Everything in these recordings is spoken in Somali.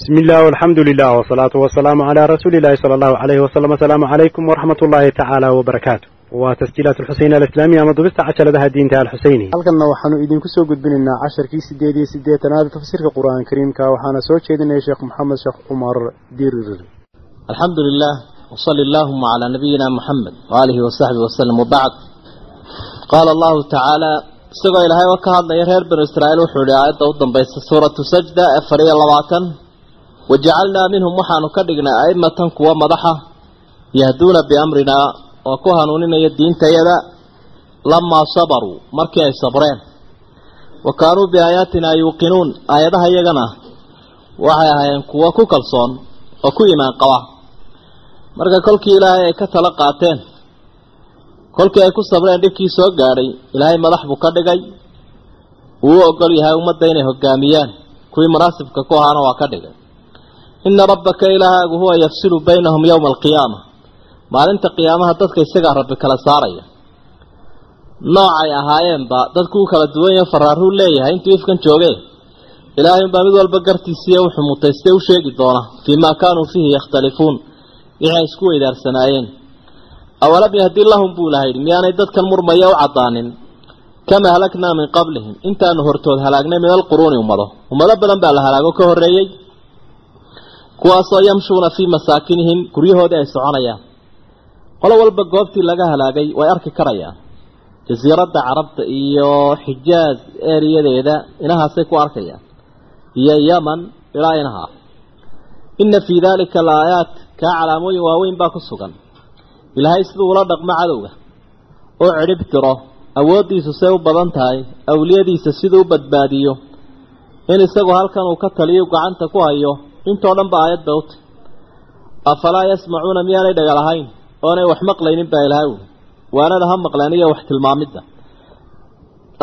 bismi illah alxamdu lilah wsalaatu wasalaamu calaa rasuuliillahi sala allahu alayhi wasalam asalaamu calaykum waraxmat ullaahi tacaala wbarakaatu waa tasjiilaat alxuseyn alislaamiya ama dubista cashaladaha diinta alxuseyni halkanna waxaanu idinku soo gudbinaynaa casharkii sideed iyo siddeetanaad tafsiirka qur'aan kariimka waxaana soo jeedinaya sheekh maxamed sheekh cumar dirir alxamdu lilah wsali allahuma calaa nabiyina muxamed waaalihi wasaxbi wasalam wabacd qaala allahu tacaala isagoo ilaahay oo ka hadlaya reer banu israa'iil wuxuu ihi aayadda u dambaysa suuratu sajda ee fariyo labaatan wajacalnaa minhum waxaanu ka dhignay a'immatan kuwa madaxa yahduuna biamrinaa oo ku hanuuninaya diintayada lamaa sabaruu markii ay sabreen. Wa kaanuu biaayaatinaa yuuqinuun aayadaha iyagana waxay ahaayeen kuwo ku kalsoon oo ku imaan qaba. Marka kolkii ilaahay ay ka tala qaateen kolkii ay ku sabreen dhibkii soo gaadhay ilaahay madax buu ka dhigay. Wuu u ogol yahay ummadda inay hogaamiyaan kuwii munaasibka ku ahaana waa ka dhigay ina rabbaka ilaahaagu huwa yafsilu baynahum yowma alqiyaama. Maalinta qiyaamaha dadka isagaa rabbi kala saaraya. Noocay ahaayeenba dadku u kala duwan yaho faraaruu leeyahay intuu ifkan joogee. Ilaahay unbaa mid walba gartiisiiyo wuxuu mutaystay u sheegi doona fii maa kaanuu fiihi yakhtalifuun. Wixii ay isku weydaarsanaayeen awalam yahdi lahum buu ilaha yidhi miyaanay dadkan murmaya u caddaanin? Kama halaknaa min qablihim intaanu hortood halaagnay min alquruuni ummado. Ummado badan baa la halaago ka horreeyey kuwaasoo yamshuuna fii masaakinihim guryahoodii ay soconayaan. Qolo walba goobtii laga halaagay way arki karayaan. Jasiiradda carabta iyo xijaaz eeriyadeeda inahaasay ku arkayaan. Iyo yaman ilaa inaha. Inna fii daalika alaayaat kaa calaamooyin waaweyn baa ku sugan. Ilaahay siduu ula dhaqmo cadowga. Oo cidhib tiro awooddiisu say u badan tahay awliyadiisa siduu u badbaadiyo. In isagu halkan uu ka taliyo gacanta ku hayo intoo dhan ba aayad bay u tahy afalaa yasmacuuna miyaanay dhaga lahayn oonay wax maqlaynin baa ilahay uli waanada ha maqleen iyo wax tilmaamidda.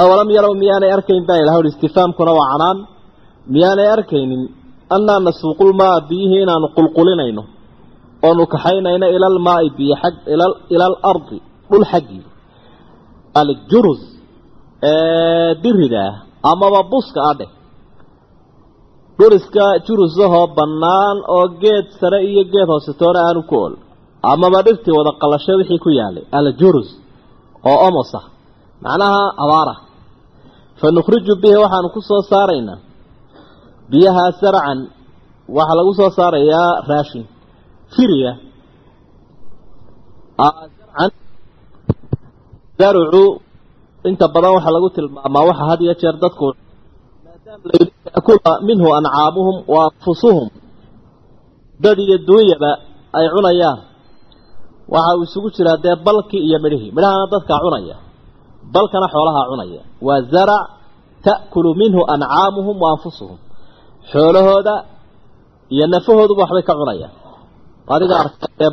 Awalam yarow miyaanay arkayn baa ilahay uli istifaamkuna waa canaan. Miyaanay arkaynin annaa nasuuqulmaa biyihii inaanu qulqulinayno oonu kaxaynayno ila almaai biyo xag ila alardi dhul xaggii aljurus ee dirida ah amaba buska ah dheh dhuriska jurusahoo bannaan oo geed sare iyo geed hoose toona aanu ku ol amaba dhirtii wada qalasho wixii ku yaalay aljurus oo omos ah. Macnaha abaara fa nukhriju bihi waxaanu ku soo saaraynaa. Biyahaa sarcan waxaa lagu soo saarayaa raashin. Firiya. Zarcan zarucu inta badan waxaa lagu tilmaamaa waxa had iyo jeer dadku maadaama minhu ancaamuhum wa anfusuhum dad iyo duunyaba ay cunayaan waxa uu isugu jiraa dee balkii iyo midhihii midhahana dadkaa cunaya balkana xoolahaa cunaya waa zarac ta'kulu minhu ancaamuhum wa anfusuhum xoolahooda iyo nafahooduba waxbay ka cunayaan adiga arkay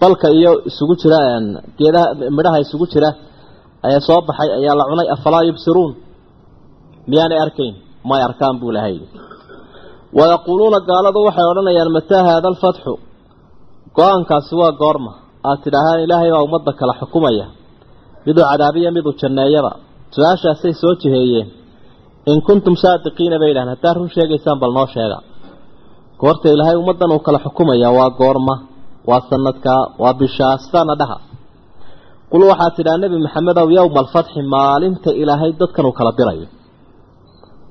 balka iyo isugu jira geedaha midhaha isugu jira ayaa soo baxay ayaa la cunay afalaa yubsiruun. Miyaanay arkayn? May arkaan buu lahay wayaquuluuna gaaladu waxay odhanayaan mataa haada alfatxu go'aankaasi waa goorma. Aad tidhaahaan ilaahay baa ummadda kala xukumaya. Miduu cadaabiya miduu janneeyaba. Su'aashaasay soo jiheeyeen. In kuntum saadiqiina bay yidhahdeen haddaad run sheegaysaan bal noo sheega. Goorta ilaahay ummaddan uu kala xukumaya. Waa goorma waa sanadkaa waa bishaa sidaana dhaha qul waxaad tidhaha nebi maxamedow yowma alfatxi maalinta ilaahay dadkan uu kala dirayo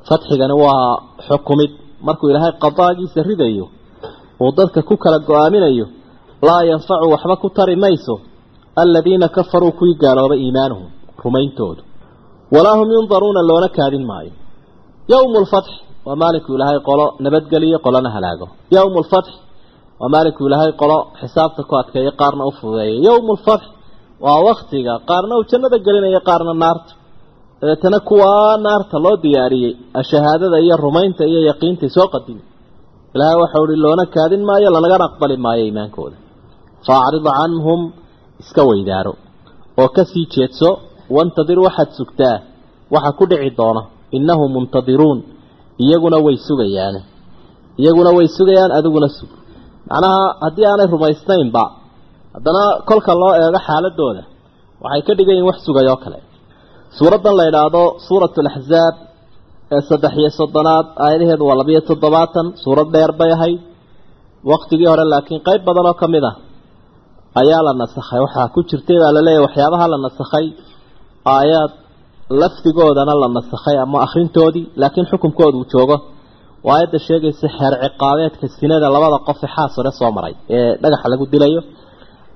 fatxigani waa xukumid markuu ilaahay qadaagiisa ridayo uu dadka ku kala go'aaminayo laa yanfacu waxba ku tari mayso aladiina kafaruu kuwii gaaloobay iimaanuhum rumayntoodu walaa hum yundaruuna loona kaadin maayo yowmu lfatxi waa maalinkuu ilaahay qolo nabadgeliyo qolona halaago yowmu lfatxi waa maalinkuu ilaahay qolo xisaabta ku adkeeyo qaarna u fududeeyo yowmu lfatxi waa waktiga qaarna uu jannada gelinayo qaarna naarta. Dabeetana kuwaa naarta loo diyaariyey shahaadada iyo rumaynta iyo yaqiintai soo qadimi ilaahay waxau uhi loona kaadin maayo lanagana aqbali maayo iimaankooda. Faacrid canhum iska weydaaro. Oo ka sii jeedso wantadir waxaad sugtaa waxa ku dhici doona innahum muntadiruun iyaguna way sugayaan iyaguna way sugayaan adiguna sug. Macnaha haddii aanay rumaysnaynba haddana kolka loo eego xaaladooda waxay ka dhigan yihiin wax sugay oo kale. Suuraddan la idhaahdo suuratu alaxzaab ee saddex iyo soddonaad aayadaheedu waa labiyo toddobaatan suurad dheer bay ahayd. Waktigii hore laakiin qeyb badan oo ka mid ah ayaa la nasakhay. Waxaa ku jirtay baa laleeyahy waxyaabaha la nasakhay aayaad lafdigoodana la nasakhay ama akhrintoodii laakiin xukunkooda uu joogo. Waa aayadda sheegaysa xeer ciqaabeedka sinada labada qof ee xaas hore soo maray ee dhagaxa lagu dilayo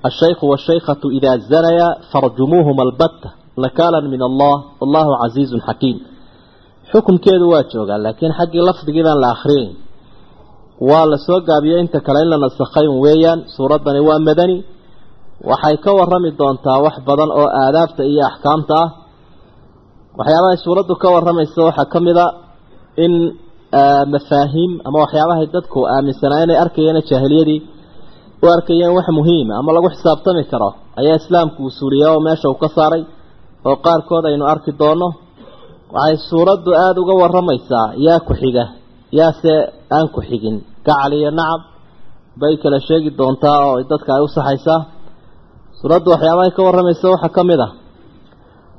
ashaykhu waashaykhatu idaa zanaya farjumuuhuma albatta nakaalan min allah wallahu casiizun xakiim xukunkeedu waa joogaa laakiin xaggii lafdigii baan la akhriyeyn waa la soo gaabiyey inta kale in la nasakhay weeyaan suuraddani waa madani waxay ka warrami doontaa wax badan oo aadaabta iyo axkaamta ah waxyaabahay suuraddu ka warramaysa waxaa ka mid a in mafaahiim ama waxyaabahay dadku aaminsanaa inay arkayeen jaahiliyadii u arkayeen wax muhiima ama lagu xisaabtami karo ayaa islaamku uu suuriya oo meesha uu ka saaray oo qaarkood aynu arki doonno waxay suuraddu aada uga warramaysaa yaa ku xiga yaase aan ku xigin gacal iyo nacab bay kala sheegi doontaa oo dadka ay u saxaysaa. Suuraddu waxyaabahay ka warramaysa waxaa ka mid ah.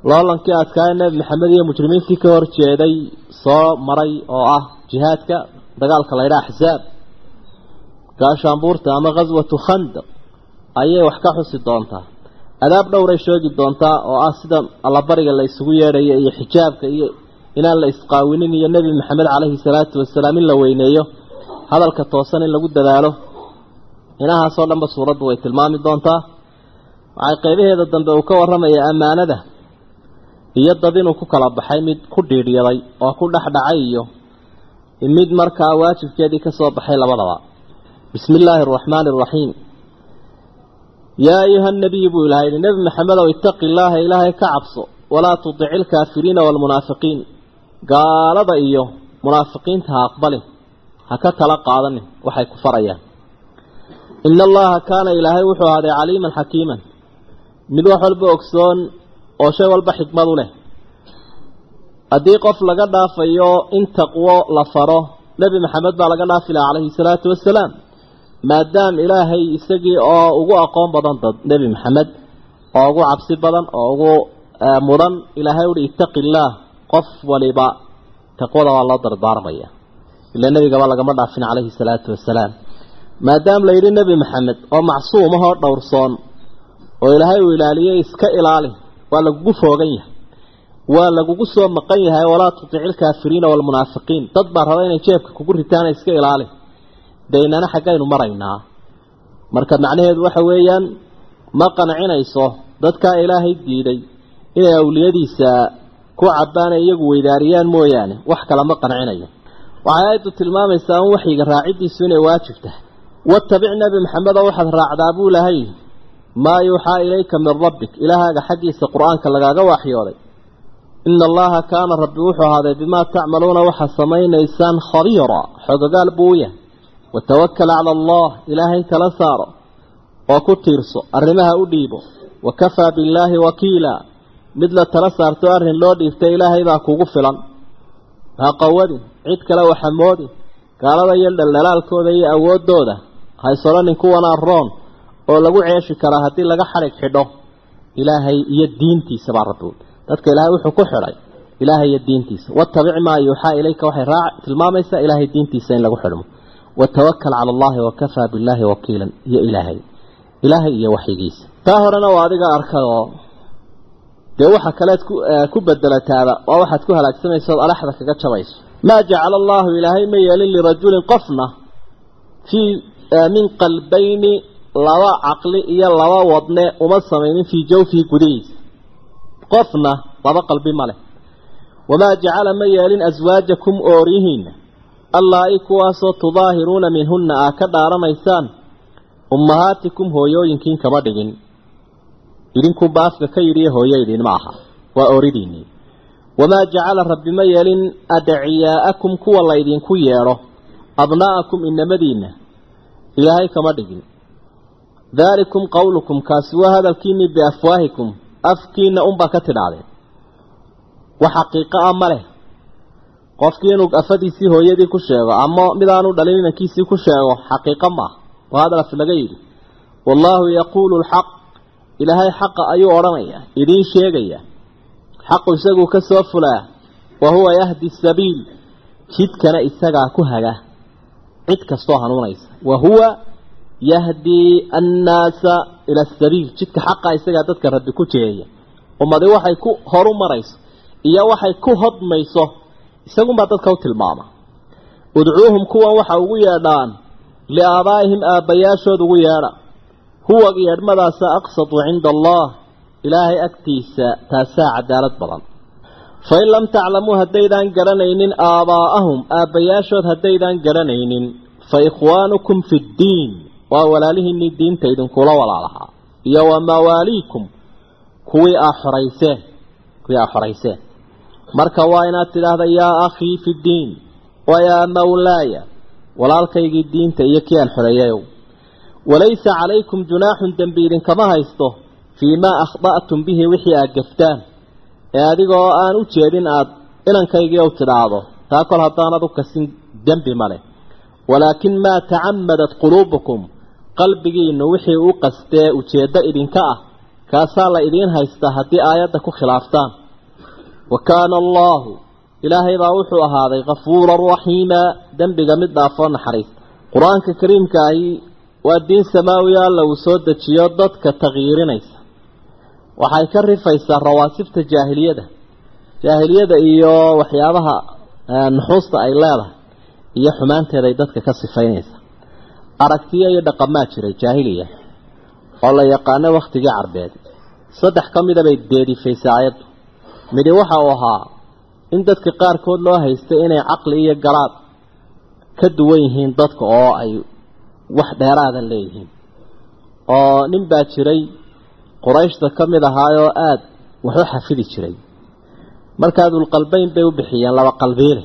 Loolankii adkaaya nebi maxamed iyo mujrimiintii ka hor jeeday soo maray oo ah jihaadka dagaalka la ydhaha axsaab gaashaanbuurta ama khaswatu khandaq ayay wax ka xusi doontaa. Adaab dhowray sheegi doontaa oo ah sida allabariga la isugu yeedhayo iyo xijaabka iyo inaan la isqaawinin iyo nebi maxamed caleyhi salaatu wasalaam in la weyneeyo hadalka toosan in lagu dadaalo inahaasoo dhanba suuraddu way tilmaami doontaa. Waxay qeybaheeda dambe uu ka warramayaa ammaanada iyo dad inuu ku kala baxay mid ku dhiidhyaday oo ku dhexdhacay iyo mid markaa waajibkeedii ka soo baxay labadaba bismi illaahi araxmaani araxiim yaa ayuha nabiy buu ilahay yidhi nebi maxamedow itaqi illaaha ilaahay ka cabso walaa tudici ilkaafiriina waalmunaafiqiin gaalada iyo. Munaafiqiinta ha aqbalin ha ka tala qaadanin waxay ku farayaan. Ina allaha kaana ilaahay wuxuu ahaaday caliiman xakiiman. Mid wax walba ogsoon oo shay walba xikmad u leh. Haddii qof laga dhaafayo in taqwo la faro nebi maxamed baa laga dhaafi laha calayhi salaatu wasalaam maadaam ilaahay isagii oo ugu aqoon badan dad nebi maxamed oo ugu cabsi badan oo ugu mudan ilaahay uhi ittaqi illaah qof waliba taqwada waa loo dardaarmaya ila nebigaba lagama dhaafin calayhi salaatu wasalaam maadaama la yidhi nebi maxamed oo macsuum ahoo dhowrsoon oo ilaahay uu ilaaliyey iska ilaali waa lagugu foogan yahay waa lagugu soo maqan yahay walaa tudici ilkaafiriina waalmunaafiqiin dad baa raba inay jeebka kugu ritaana iska ilaali daynana xaggaynu maraynaa. Marka macnaheedu waxa weeyaan ma qancinayso dadkaa ilaahay diiday inay awliyadiisa ku cabbaan ee iyagu weydaariyaan mooyaane. Wax kale ma qancinayo waxay aayaddu tilmaamaysaa in waxyiga raaciddiisu inay waajib tahay wattabic nebi maxamed waxaad raacdaa buu lahay. Maa yuuxaa ilayka min rabbik. Ilaahaaga xaggiisa qur'aanka lagaaga waxyooday ina allaha kaana rabbi wuxuu ahaaday bimaa tacmaluuna waxaad samaynaysaan khabiira. Xogogaal buu u yahay watawakal cala allah ilaahay tala saaro oo ku tiirso arrimaha u dhiibo wa kafaa billaahi wakiila mid la tala saarto arrin loo dhiibtay ilaahay baa kugu filan ha qawadin cid kale waxa moodin gaalada iyo dhaldhalaalkooda iyo awooddooda haysodhanin kuwanaa roon oo lagu ceeshi karaa haddii laga xadhig xidho ilaahay iyo diintiisa baa rabbi dadka ilaahay wuxuu ku xidhay ilaahay iyo diintiisa wattabic maa yuuxaa ilayka waxay raac tilmaamaysaa ilaahay diintiisa in lagu xidhmo watawakal cala allahi wakafaa billaahi wakiilan iyo ilaahay ilaahay iyo waxyigiisa taa horena waa adiga arkay oo dee waxa kaleed ku bedelataaba waa waxaad ku halaagsamaysa ood alaxda kaga jabayso maa jacala allahu ilaahay ma yeelin lirajulin qofna fii min qalbayni laba caqli iyo laba wadne uma samaynin fii jawfihi gudihiisa qofna laba qalbi ma leh wamaa jacala ma yeelin aswaajakum ooryihiinna allaa-i kuwaasoo tudaahiruuna minhunna aa ka dhaaranaysaan ummahaatikum hooyooyinkiin kama dhigin. Idinkunba afka ka yidhiyo hooyo idin ma aha waa ooridiinnii wamaa jacala rabbi ma yeelin adciyaa'akum kuwa laydinku yeedho abnaa'akum inamadiinna ilaahay kama dhigin. Daalikum qowlukum kaasi waa hadalkiinnii biafwaahikum afkiinna unbaa ka tidhaahdeen wax xaqiiqo ah ma leh qofkii inuu afadiisii hooyadii ku sheego ama midaanu dhalin inankiisii ku sheego xaqiiqo maaha waa hadal af laga yidhi. Wallaahu yaquulu alxaq ilaahay xaqa ayuu odhanayaa idiin sheegaya. Xaqu isaguu ka soo fulaa wa huwa yahdi sabiil jidkana isagaa ku haga. Cid kastoo hanuunaysa. Wa huwa yahdii annaasa ila asabiil jidka xaqa isagaa dadka rabbi ku jeeya. Ummadi waxay ku horu marayso iyo waxay ku hodmayso isagunbaa dadka u tilmaama. Udcuuhum kuwan waxa ugu yeedhaan liaabaa'ihim aabbayaashood ugu yeedha. Huwa yeedhmadaasa aqsatu cinda allah ilaahay agtiisa taasaa cadaalad badan. Fain lam taclamuu haddaydaan garanaynin aabaa'ahum aabbayaashood haddaydaan garanaynin fa ikhwaanukum fi ddiin. Waa walaalihiinnii diinta idinkula walaalahaa. Iyo wa mawaaliikum kuwii aa xorayseen kuwii aa xorayseen marka waa inaad tidhaahda yaa akhii fi ddiin wa mawlaaya walaalkaygii diinta iyo kii aan xoreeyayow. Walaysa calaykum junaaxun dembi idinkama haysto fii maa akhda'tum bihi wixii aad gaftaan. Ee adigoo aan u jeedin aad inankaygiiw tidhaahdo taa kol haddaanad u kasin dembi male walaakin maa tacamadat quluubukum qalbigiinnu wixii u qastee ujeeddo idinka ah kaasaa la idiin haystaa haddii aayadda ku khilaaftaan wa kaana allaahu ilaahay baa wuxuu ahaaday kafuuran raxiima dembiga mid dhaafoo naxariista qur'aanka kariimka ahi waa diin samaawi alla uu soo dejiyo dadka takyiirinaysa waxay ka rifaysaa rawaasibta jaahiliyada. Jaahiliyada iyo waxyaabaha nuxuusta ay leedahay iyo xumaanteeday dadka ka sifaynaysa. Aragtiyo iyo dhaqamaa jiray jaahiliya oo la yaqaano wakhtigii carbeed. Saddex ka mida bay deedifaysay aayaddu midi waxa uu ahaa in dadka qaarkood loo haystay inay caqli iyo garaad ka duwan yihiin dadka oo ay wax dheeraada leeyihiin. Oo nin baa jiray qurayshta ka mid ahaayoo aada wax u xafidi jiray. Markaa dulqalbayn bay u bixiyeen laba qalbiile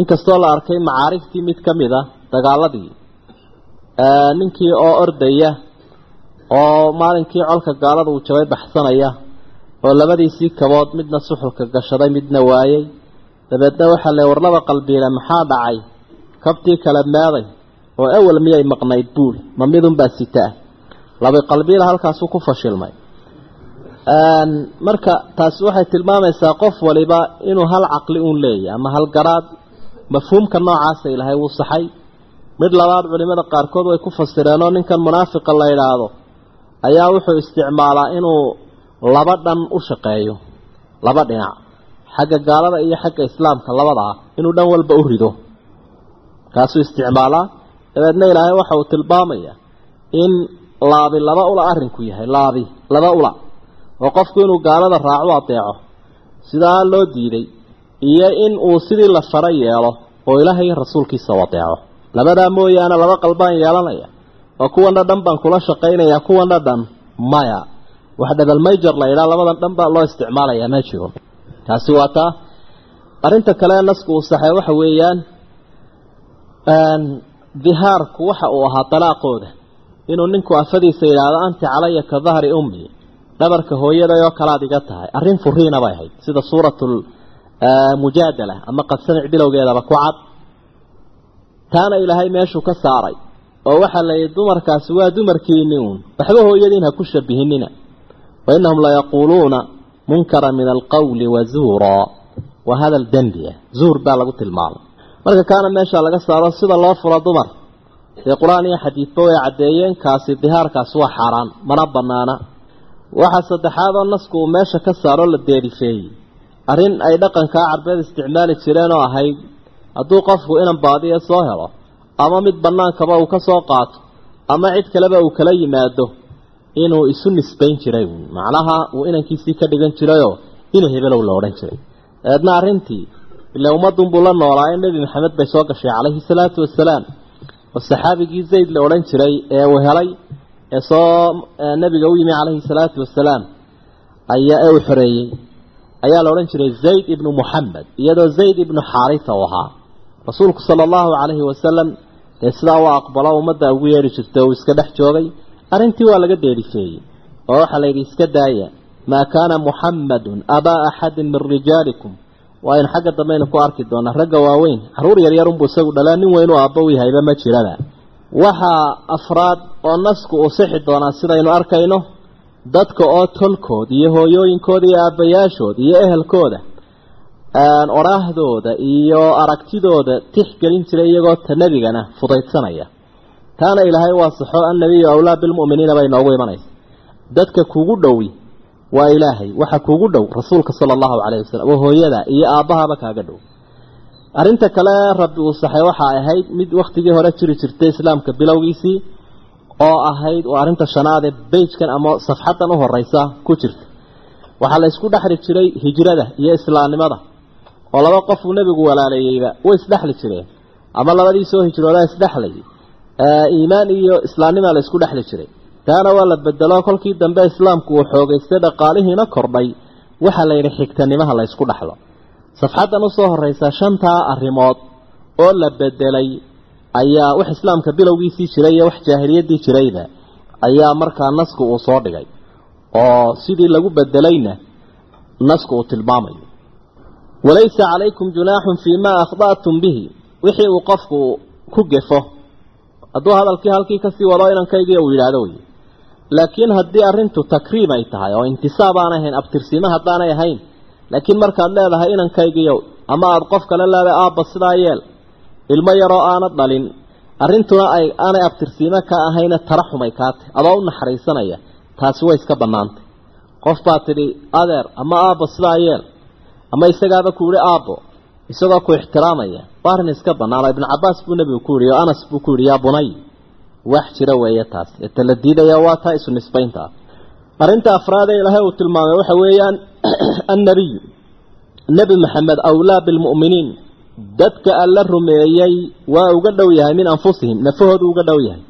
inkastoo la arkay macaarigtii mid ka mid a dagaaladii ninkii oo ordaya oo maalinkii colka gaalada uu jabay baxsanaya oo labadiisii kabood midna suxulka gashaday midna waayey. Dabeedna waxaa le war laba qalbiile maxaa dhacay? Kabtii kale meeday oo awal miyay maqnayd buuli ma midunbaa sitaah laba qalbiila halkaasuu ku fashilmay. Marka taasi waxay tilmaamaysaa qof waliba inuu hal caqli uun leeyahy ama hal garaad mafhuumka noocaasa ilahay wuu saxay. Mid labaad culimada qaarkood way ku fasireen oo ninkan munaafiqa la yidhaahdo ayaa wuxuu isticmaalaa inuu laba dhan u shaqeeyo laba dhinac. Xagga gaalada iyo xagga islaamka labadaa inuu dhan walba u rido. Kaasuu isticmaalaa. Dabeedna ilaahay waxa uu tilmaamaya in laabi laba ula arrinku yahay laabi laba ula. Oo qofku inuu gaalada raacu adeeco sidaa loo diiday iyo in uu sidii la fara yeelo oo ilaahay iyo rasuulkiisa u adeeco labadaa mooyaane laba qalbaan yeelanaya oo kuwana dhan baan kula shaqaynayaa kuwana dhan maya wax dhabalmayjar la yidhaha labadan dhan baa loo isticmaalayaa ma jiro taasi waa taa arrinta kale nasku uu saxay waxa weeyaan dihaarku waxa uu ahaa dalaaqooda inuu ninku afadiisa yidhaahdo anti calaya ka dahri ummi. Dhabarka hooyaday oo kalaad iga tahay. Arrin furiina bay ahayd sida suuratul mujaadala ama qadsamic bilowgeedaba ku cad. Taana ilaahay meeshuu ka saaray oo waxaa la yidhi dumarkaasi waa dumarkiinni uun. Waxba hooyadiin ha ku shabihinina wa innahum layaquuluuna munkara min alqawli wa zuuraa wa hadal dembiya zuur baa lagu tilmaamay marka kaana meesha laga saaro sida loo furo dumar dee qur'aan iyo xadiidba way caddeeyeen kaasi dihaarkaasi waa xaaraan mana banaana waxaa saddexaad oo nasku uu meesha ka saaro la deerifeeyey arrin ay dhaqankaa carbeed isticmaali jireen oo ahayd hadduu qofku inan baadiya soo helo ama mid bannaankaba uu ka soo qaato ama cid kaleba uu kala yimaado inuu isu nisbayn jiray. Macnaha uu inankiisii ka dhigan jirayoo ina hebelow la odhan jiray. Dabeedna arrintii ila ummadunbuu la noolaa in nebi maxamed bay soo gashay calayhi salaatu wasalaam oo saxaabigii zayd la odhan jiray ee uu helay ee soo nebiga u yimi calayhi salaatu wasalaam ayaa ee uu xoreeyey. Ayaa la odhan jiray zayd ibnu muxamed iyadoo zayd ibnu xaarisa u ahaa. Rasuulku sala allahu calayhi wasalam dee sidaa u aqbalo ummadda ugu yeedhi jirta uu iska dhex joogay arrintii waa laga deerifeeyey oo waxaa la yidhi iska daaya. Maa kaana muxammadun abaa axadin min rijaalikum. Waa in xagga dambaynu ku arki doonaa ragga waaweyn carruur yaryarunbuu isagu dhalaa nin weyn u aabba u yahayba ma jiraba waxaa afraad oo nasku uu sixi doonaa sidaynu arkayno dadka oo tolkood iyo hooyooyinkooda iyo aabbayaashood iyo ehelkooda oraahdooda iyo aragtidooda tixgelin jiray iyagoo ta nebigana fudaydsanaya taana ilaahay waa saxo annabiyu awlaa bilmu'miniina bay noogu imanaysa. Dadka kugu dhowi waa ilaahay waxa kugu dhow rasuulka sala allahu calayhi wasalam waa hooyada iyo aabbahaba kaaga dhow. Arrinta kale rabbi uu saxay waxa ahayd mid wakhtigii hore jiri jirtay islaamka bilowgiisii oo ahayd oo arrinta shanaad ee beyjkan ama safxaddan u horeysa ku jirta. Waxaa la isku dhexli jiray hijrada iyo islaamnimada oo laba qofuu nebigu walaaleeyeyba way isdhexli jireen ama labadii soo hijroodaa isdhexlayay iimaan iyo islaamnimaa la isku dhexli jiray. Taana waa la bedelo kolkii dambe islaamku uu xoogaystay dhaqaalihiina kordhay. Waxaa la yidhi xigtanimaha la ysku dhexlo. Safxaddan u soo horeysa shantaa arrimood oo la bedelay ayaa wax islaamka bilowgiisii jiray iyo wax jaahiliyaddii jirayba ayaa markaa nasku uu soo dhigay. Oo sidii lagu bedelayna nasku uu tilmaamayo. Walaysa calaykum junaaxun fii maa akhda'tum bihi. Wixii uu qofku ku gefo hadduu hadalkii halkii ka sii wado inankaygi uu yidhaahdo wey laakiin haddii arrintu takriim ay tahay oo intisaab aan ahayn abtirsiimo haddaanay ahayn laakiin markaad leedahay inankaygiiyow ama aada qof kale leedahay aabba sidaa yeel ilmo yaroo aanad dhalin arrintuna ay aanay abtirsiimo ka ahayna taraxumay kaatay adoo u naxariisanaya taasi way iska bannaantay. Qof baa tidhi adeer ama aabbo sidaa yeel ama isagaaba ku yihi aabbo isagoo ku ixtiraamaya. Waa iska bannaan oo ibnu cabbaas buu nebigu ku yihi oo anas buu ku yidhi yaa bunay wax jira weeye taas. Ee tala diidaya waa taa isu nisbaynta. Ah arrinta afraad ee ilaahay uu tilmaamay waxa weeyaan annabiyu nebi maxamed awlaa bilmu'miniin. Dadka alla rumeeyey waa uga dhow yahay min anfusihim nafahoodu uga dhow yahay.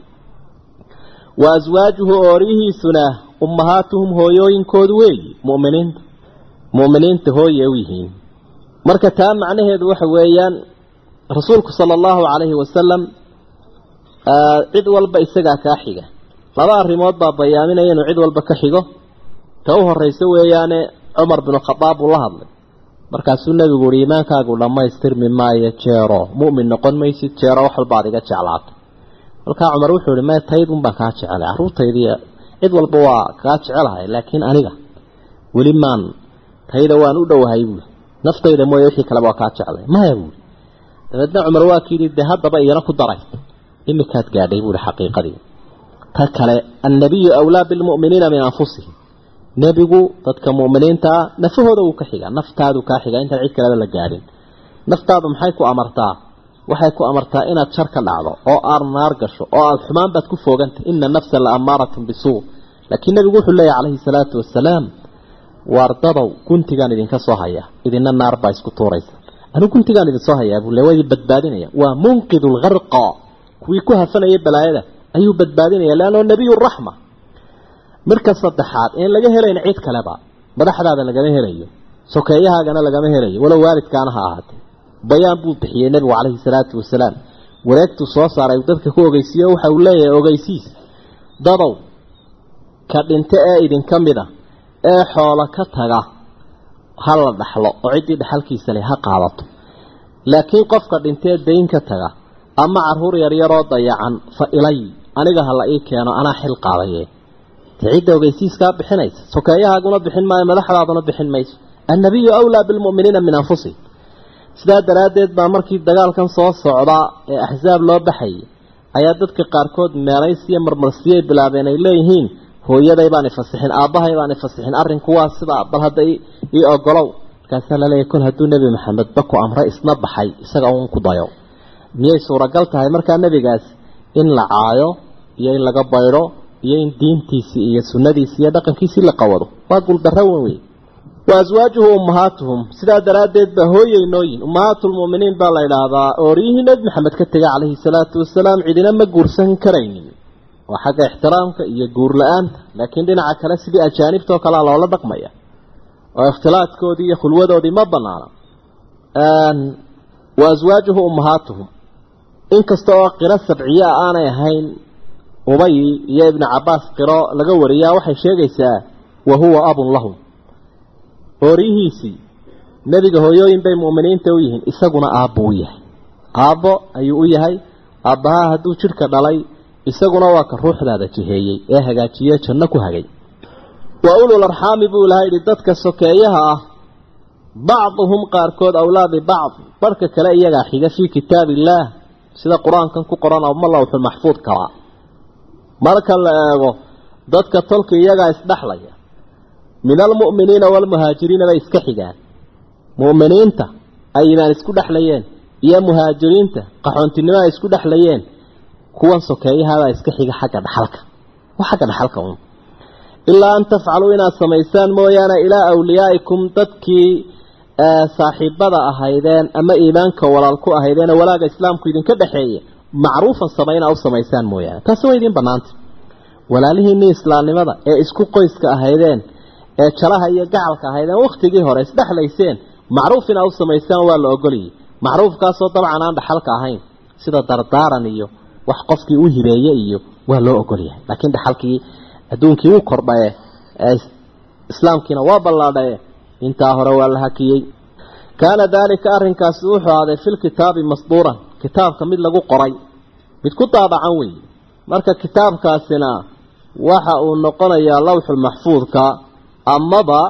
Wa aswaajuhu ooriyihiisuna ummahaatuhum hooyooyinkoodu weeyi mu'miniinta. Mu'miniinta hooye u yihiin marka taa macnaheedu waxa weeyaan rasuulku sala allahu calayhi wasalam cid walba isagaa kaa xiga. Laba arrimood baa bayaaminaya inuu cid walba ka xigo. Ta u horeysa weeyaane cumar binu khadaab uu la hadlay. Markaasuu nebigu uhi iimaankaagu dhammaystirmi maayo jeero. Mu'min noqon maysid jeero wax walba ad iga jeclaato. Halkaa cumar wuxuu ihi mee taydun baan kaa jecelay carruurtaydii cid walba waa kaa jecelahay laakiin aniga weli maan tayda waan u dhowahay buui naftayda mooye wixii kaleba waa kaa jeclay. Maya buui dabeedna cumar waa kii dee haddaba iyana ku daray. Imikaad gaadhay buuhi xaqiiqadii. Ta kale annabiyu awlaa bilmu'miniina min anfusihim. Nebigu dadka mu'miniintaa nafahooda wuu ka xigaa. Naftaadu kaa xigaa. Intaan cid kaleba la gaadhin. Naftaadu maxay ku amartaa? Waxay ku amartaa inaad shar ka dhacdo oo aad naar gasho oo aada xumaan baad ku foogantay. Ina nafsa la amaaratun bisuu laakiin nebigu wuxuu leeyahy calayhi salaatu wasalaam waardadow guntigaan idinka soo haya. Idina naar baa isku tuuraysa. Anigu guntigaan idin soo hayaa buu le waa idin badbaadinaya. Waa munqidu lgarqa kuwii ku hafanayay balaayada ayuu badbaadinaya leannao nebiyu raxma. Marka saddexaad in laga helayn cid kaleba madaxdaada lagama helayo sokeeyahaagana lagama helayo walow waalidkaana ha ahaatee. Bayaan buu bixiyey nebigu calayhi salaatu wasalaam. Wareegtuu soo saaray dadka ku ogeysiiye waxa uu leeyahay ogeysiis. Dadow ka dhinto ee idinka mid a ee xoolo ka taga ha la dhaxlo oo ciddii dhaxalkiisa leh ha qaadato. Laakiin qofka dhintee dayn ka taga ama carruur yaryaroo dayacan fa ilay aniga ha la ii keeno anaa xil qaadaye. Cidda ogeysiiskaa bixinaysa sokeeyahaaguna bixin maayo madaxdaaduna bixin mayso. Annabiyu awlaa bilmu'miniina min anfusihim. Sidaa daraaddeed baa markii dagaalkan soo socdaa ee axsaab loo baxayay ayaa dadka qaarkood meelaysiyo marmarsiyay bilaabeen ay leeyihiin hooyaday baan ifasixin aabbahay baan ifasixin arrinku waa sidaa bal hadda ii ogolow markaasaa laleeyahy kol hadduu nebi maxamed ba ku isna baxay isaga uun ku dayo. Miyay suuragal tahay? Markaa nebigaas in la caayo iyo in laga baydho iyo in diintiisii iyo sunnadiisii iyo dhaqankiisii la qawado. Waa guuldarro wen wey wa aswaajuhu ummahaatuhum sidaa daraaddeed baa hooyay nooyin ummahaatulmu'miniin baa la idhaahdaa ooriyihii nebi maxamed ka tegay calayhi salaatu wasalaam cidina ma guursan karaynin waa xagga ixtiraamka iyo guur la'aanta laakiin dhinaca kale sidii ajaanibtoo kalea loola dhaqmaya oo ikhtilaadkoodii iyo khulwadoodii ma banaana. Wa aswaajuhu ummahaatuhum. Inkasta oo qiro sabciye a aanay ahayn ubay iyo ibnu cabbaas qiro laga wariyaa waxay sheegaysaa wa huwa abun lahum. Ooryihiisii nebiga hooyooyin bay mu'miniinta u yihiin isaguna aabbo u yahay. Aabbo ayuu u yahay aabbahaa hadduu jidhka dhalay isaguna waa ka ruuxdaada jiheeyey ee hagaajiye janno ku hagay. Wa ulul arxaami buu ilahay yidhi dadka sokeeyaha ah bacduhum qaarkood awlaa bibacd barhka kale iyagaa xiga fii kitaabi illaah sida qur'aankan ku qoran ama lawxul maxfuud kalaa marka la eego dadka tolka iyagaa isdhexlaya min almu'miniina waalmuhaajiriina bay iska xigaan. Mu'miniinta ay imaan isku dhexlayeen iyo muhaajiriinta qaxoontinimo ay isku dhexlayeen kuwan sokeeyahabaa iska xiga xagga dhaxalka. Waa xagga dhaxalka un ilaa an tafcaluu inaad samaysaan mooyaane ilaa awliyaa'ikum dadkii saaxiibada ahaydeen ama iimaanka walaal ku ahaydeen walaaga islaamku idinka dhexeeya macruufan samayna u samaysaan mooyaane. Taasi waa idiin bannaanta walaalihiinnii islaamnimada ee isku qoyska ahaydeen ee jalaha iyo gacalka ahaydeen wakhtigii hore isdhexlayseen macruuf inaa u samaysaan waa la ogoliyey macruufkaasoo dabcan aan dhaxalka ahayn sida dardaaran iyo wax qofkii u hibeeye iyo waa loo ogolyahay. Laakiin dhaxalkii adduunkii wuu kordhaye islaamkiina waa ballaadhaye intaa hore waa la hakiyey. Kaana daalika arrinkaasi wuxuu ahaaday filkitaabi masduuran kitaabka mid lagu qoray mid ku daabacan weeye. Marka kitaabkaasina waxa uu noqonayaa lawxulmaxfuudka amaba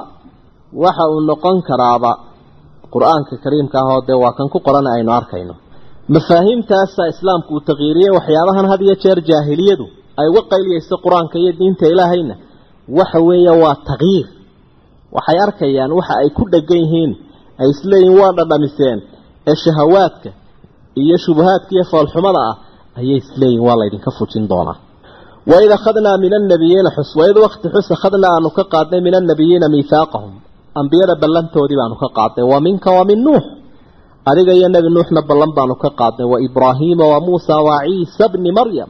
waxa uu noqon karaaba. Qur'aanka kariimka ah oo dee waa kan ku qoran aynu arkayno mafaahiimtaasa islaamku uu taqyiiriyey waxyaabahan had iyo jeer jaahiliyadu ay uga qayliyeyso qur'aanka iyo diinta ilaahayna. Waxa weeye waa taqyiir waxay arkayaan waxa ay ku dhegan yihiin ay isleeyihin waa dhadhamiseen. Ee shahawaadka iyo shubahaadka iyo foolxumada ah ayay isleeyihin waa laydinka fujin doonaa. Waid akhadnaa min annabiyiina xus waid wakti xus akhadnaa aanu ka qaadnay min annabiyiina miihaaqahum ambiyada ballantoodii baanu ka qaadnay. Wa minka wa min nuux adiga iyo nebi nuuxna ballan baanu ka qaadnay wa ibraahiima wa muusa wa ciisa bni maryam.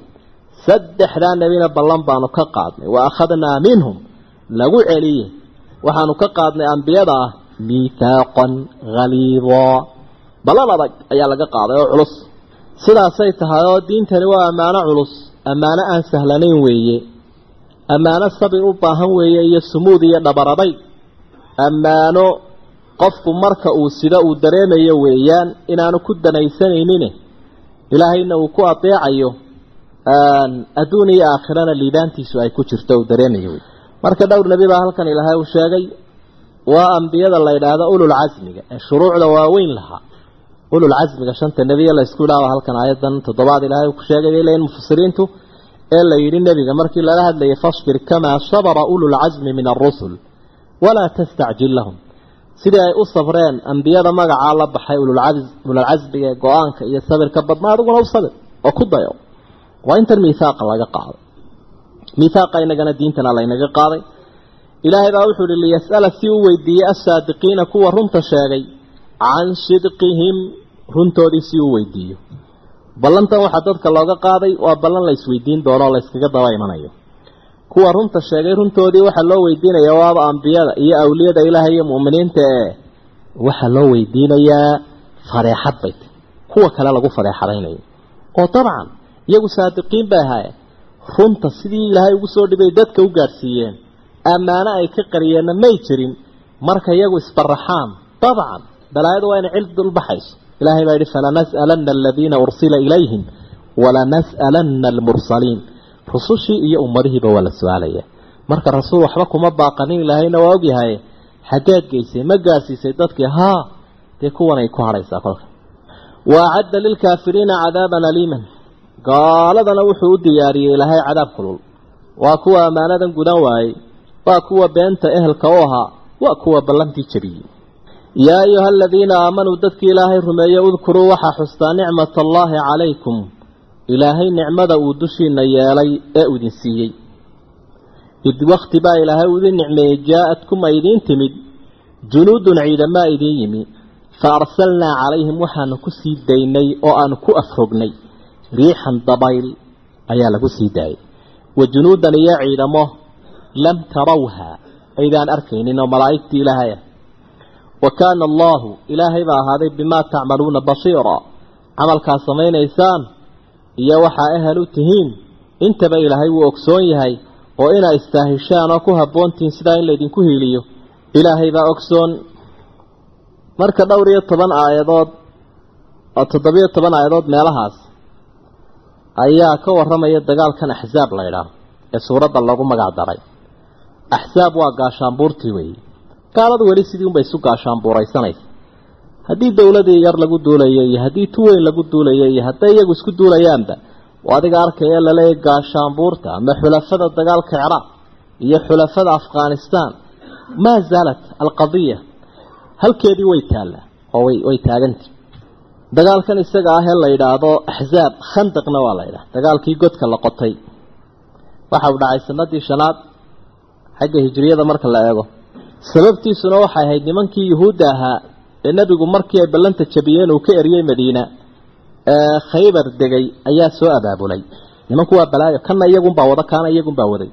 Saddexdaa nebina ballan baanu ka qaadnay wa akhadnaa minhum. Lagu celiye. Waxaanu ka qaadnay ambiyada ah miithaaqan haliidaa ballan adag ayaa laga qaaday oo culus. Sidaasay tahay oo diintani waa ammaano culus ammaano aan sahlanayn weeye. Ammaano sabir u baahan weeye iyo sumuud iyo dhabaraday ammaano qofku marka uu sida uu dareemayo weeyaan inaanu ku danaysanaynin ilaahayna uu ku adeecayo adduun iyo aakhirana liibaantiisu ay ku jirto uu dareemayo wey marka dhowr nebi baa halkan ilaahay uu sheegay waa ambiyada la yidhaahdo ulul ee shuruucda waaweyn lahaa. Ulul casmiga shanta nebiye la isku idhaaba halkan aayadan toddobaad ilaahay uu ku sheegay bay leeyihiin mufasiriintu ee la yidhi nebiga markii lala hadlayay fasbir kamaa sabara ulul casmi min arusul walaa tastacjil lahum sidii ay u sabreen ambiyada magacaa la baxay ululcasmiga ee go'aanka iyo sabirka badnaa adiguna u sabir oo ku dayo. Waa intan miihaaqa laga qaaday. Miihaaqa inagana diintana laynaga qaaday. Ilaahay baa wuxuu ihi liyas'ala si u weydiiyey assaadiqiina kuwa runta sheegay can sidqihim runtoodii si uu weydiiyo. Ballantan waxaa dadka looga qaaday waa ballan la isweydiin doono oo la yskaga daba imanayo kuwa runta sheegay runtoodii waxaa loo weydiinaya waaba ambiyada iyo awliyada ilaahay iyo mu'miniinta. Ee waxaa loo weydiinayaa fadeexad bay tahy kuwa kale lagu fadeexadaynayo oo dabcan iyagu saadiqiin bay ahaayeen runta sidii ilaahay ugu soo dhibay dadka u gaadhsiiyeen ammaano ay ka qariyeenna may jirin marka iyagu isbaraxaan dabcan balaayadu waa inay cil dulbaxayso ilaahay baa yidhi falanas'alanna aladiina ursila ilayhim walanas'alanna almursaliin rusushii iyo ummadihiiba waa la su'aalaya. Marka rasuul waxba kuma baaqanin ilaahayna waa ogyahay xaggeed geysay ma gaarsiisay dadkii haa dee kuwanay ku hadhaysaa kolka. Wa acadda lilkaafiriina cadaaban aliiman. Gaaladana wuxuu u diyaariyey ilaahay cadaab kulul. Waa kuwa ammaanadan gudan waayey. Waa kuwa beenta ehelka u ahaa. Waa kuwa ballantii jabiyey. Yaa ayuha aladiina aamanuu dadkii ilaahay rumeeye udkuruu waxaa xustaa nicmat allaahi calaykum ilaahay nicmada uu dushiina yeelay ee u idin siiyey. Id wakti baa ilaahay u idin nicmeeyey jaa-adkum ay idiin timid junuudun ciidamaa idiin yimi. Fa arsalnaa calayhim waxaanu ku sii daynay oo aanu ku afrognay. Riixan dabayl ayaa lagu sii daayay. Wa junuudan iyo ciidamo lam tarawha aydaan arkaynin oo malaa'igtii ilaahay ah. Wa kaana allaahu ilaahay baa ahaaday bimaa tacmaluuna basiira camalkaa samaynaysaan iyo waxaa ehel u tihiin intaba ilaahay wuu ogsoon yahay oo inaa istaahishaan oo ku habboontihiin sidaa in laydinku hiiliyo. Ilaahay baa ogsoon. Marka dhowr iyo toban aayadood oo toddobiyo toban aayadood meelahaas ayaa ka warramaya dagaalkan axsaab la ydhaah ee suuradda lagu magac daray. Axsaab waa gaashaanbuurtii weeye gaaladu weli sidii unbay isu gaashaanbuuraysanaysa haddii dowladii yar lagu duulayo iyo haddii tu weyn lagu duulayo iyo hadday iyagu isku duulayaanba oo adiga arkaya laleeyahy gaashaanbuurta ama xulafada dagaalka ciraaq iyo xulafada afghanistan. Maa zaalat alqadiya halkeedii way taallaa oo way way taagantay dagaalkan isaga ah ee la yidhaahdo axzaab khandaqna waa la yidhaha dagaalkii godka la qotay. Waxa uu dhacay sanadii shanaad xagga hijriyada marka la eego. Sababtiisuna waxay ahayd nimankii yuhuudda ahaa ee nebigu markii ay ballanta jabiyeen uu ka eriyey madiina ee khaybar degay ayaa soo abaabulay. Nimanku waa balaayo kana iyagunbaa wada kaana iyagunbaa waday.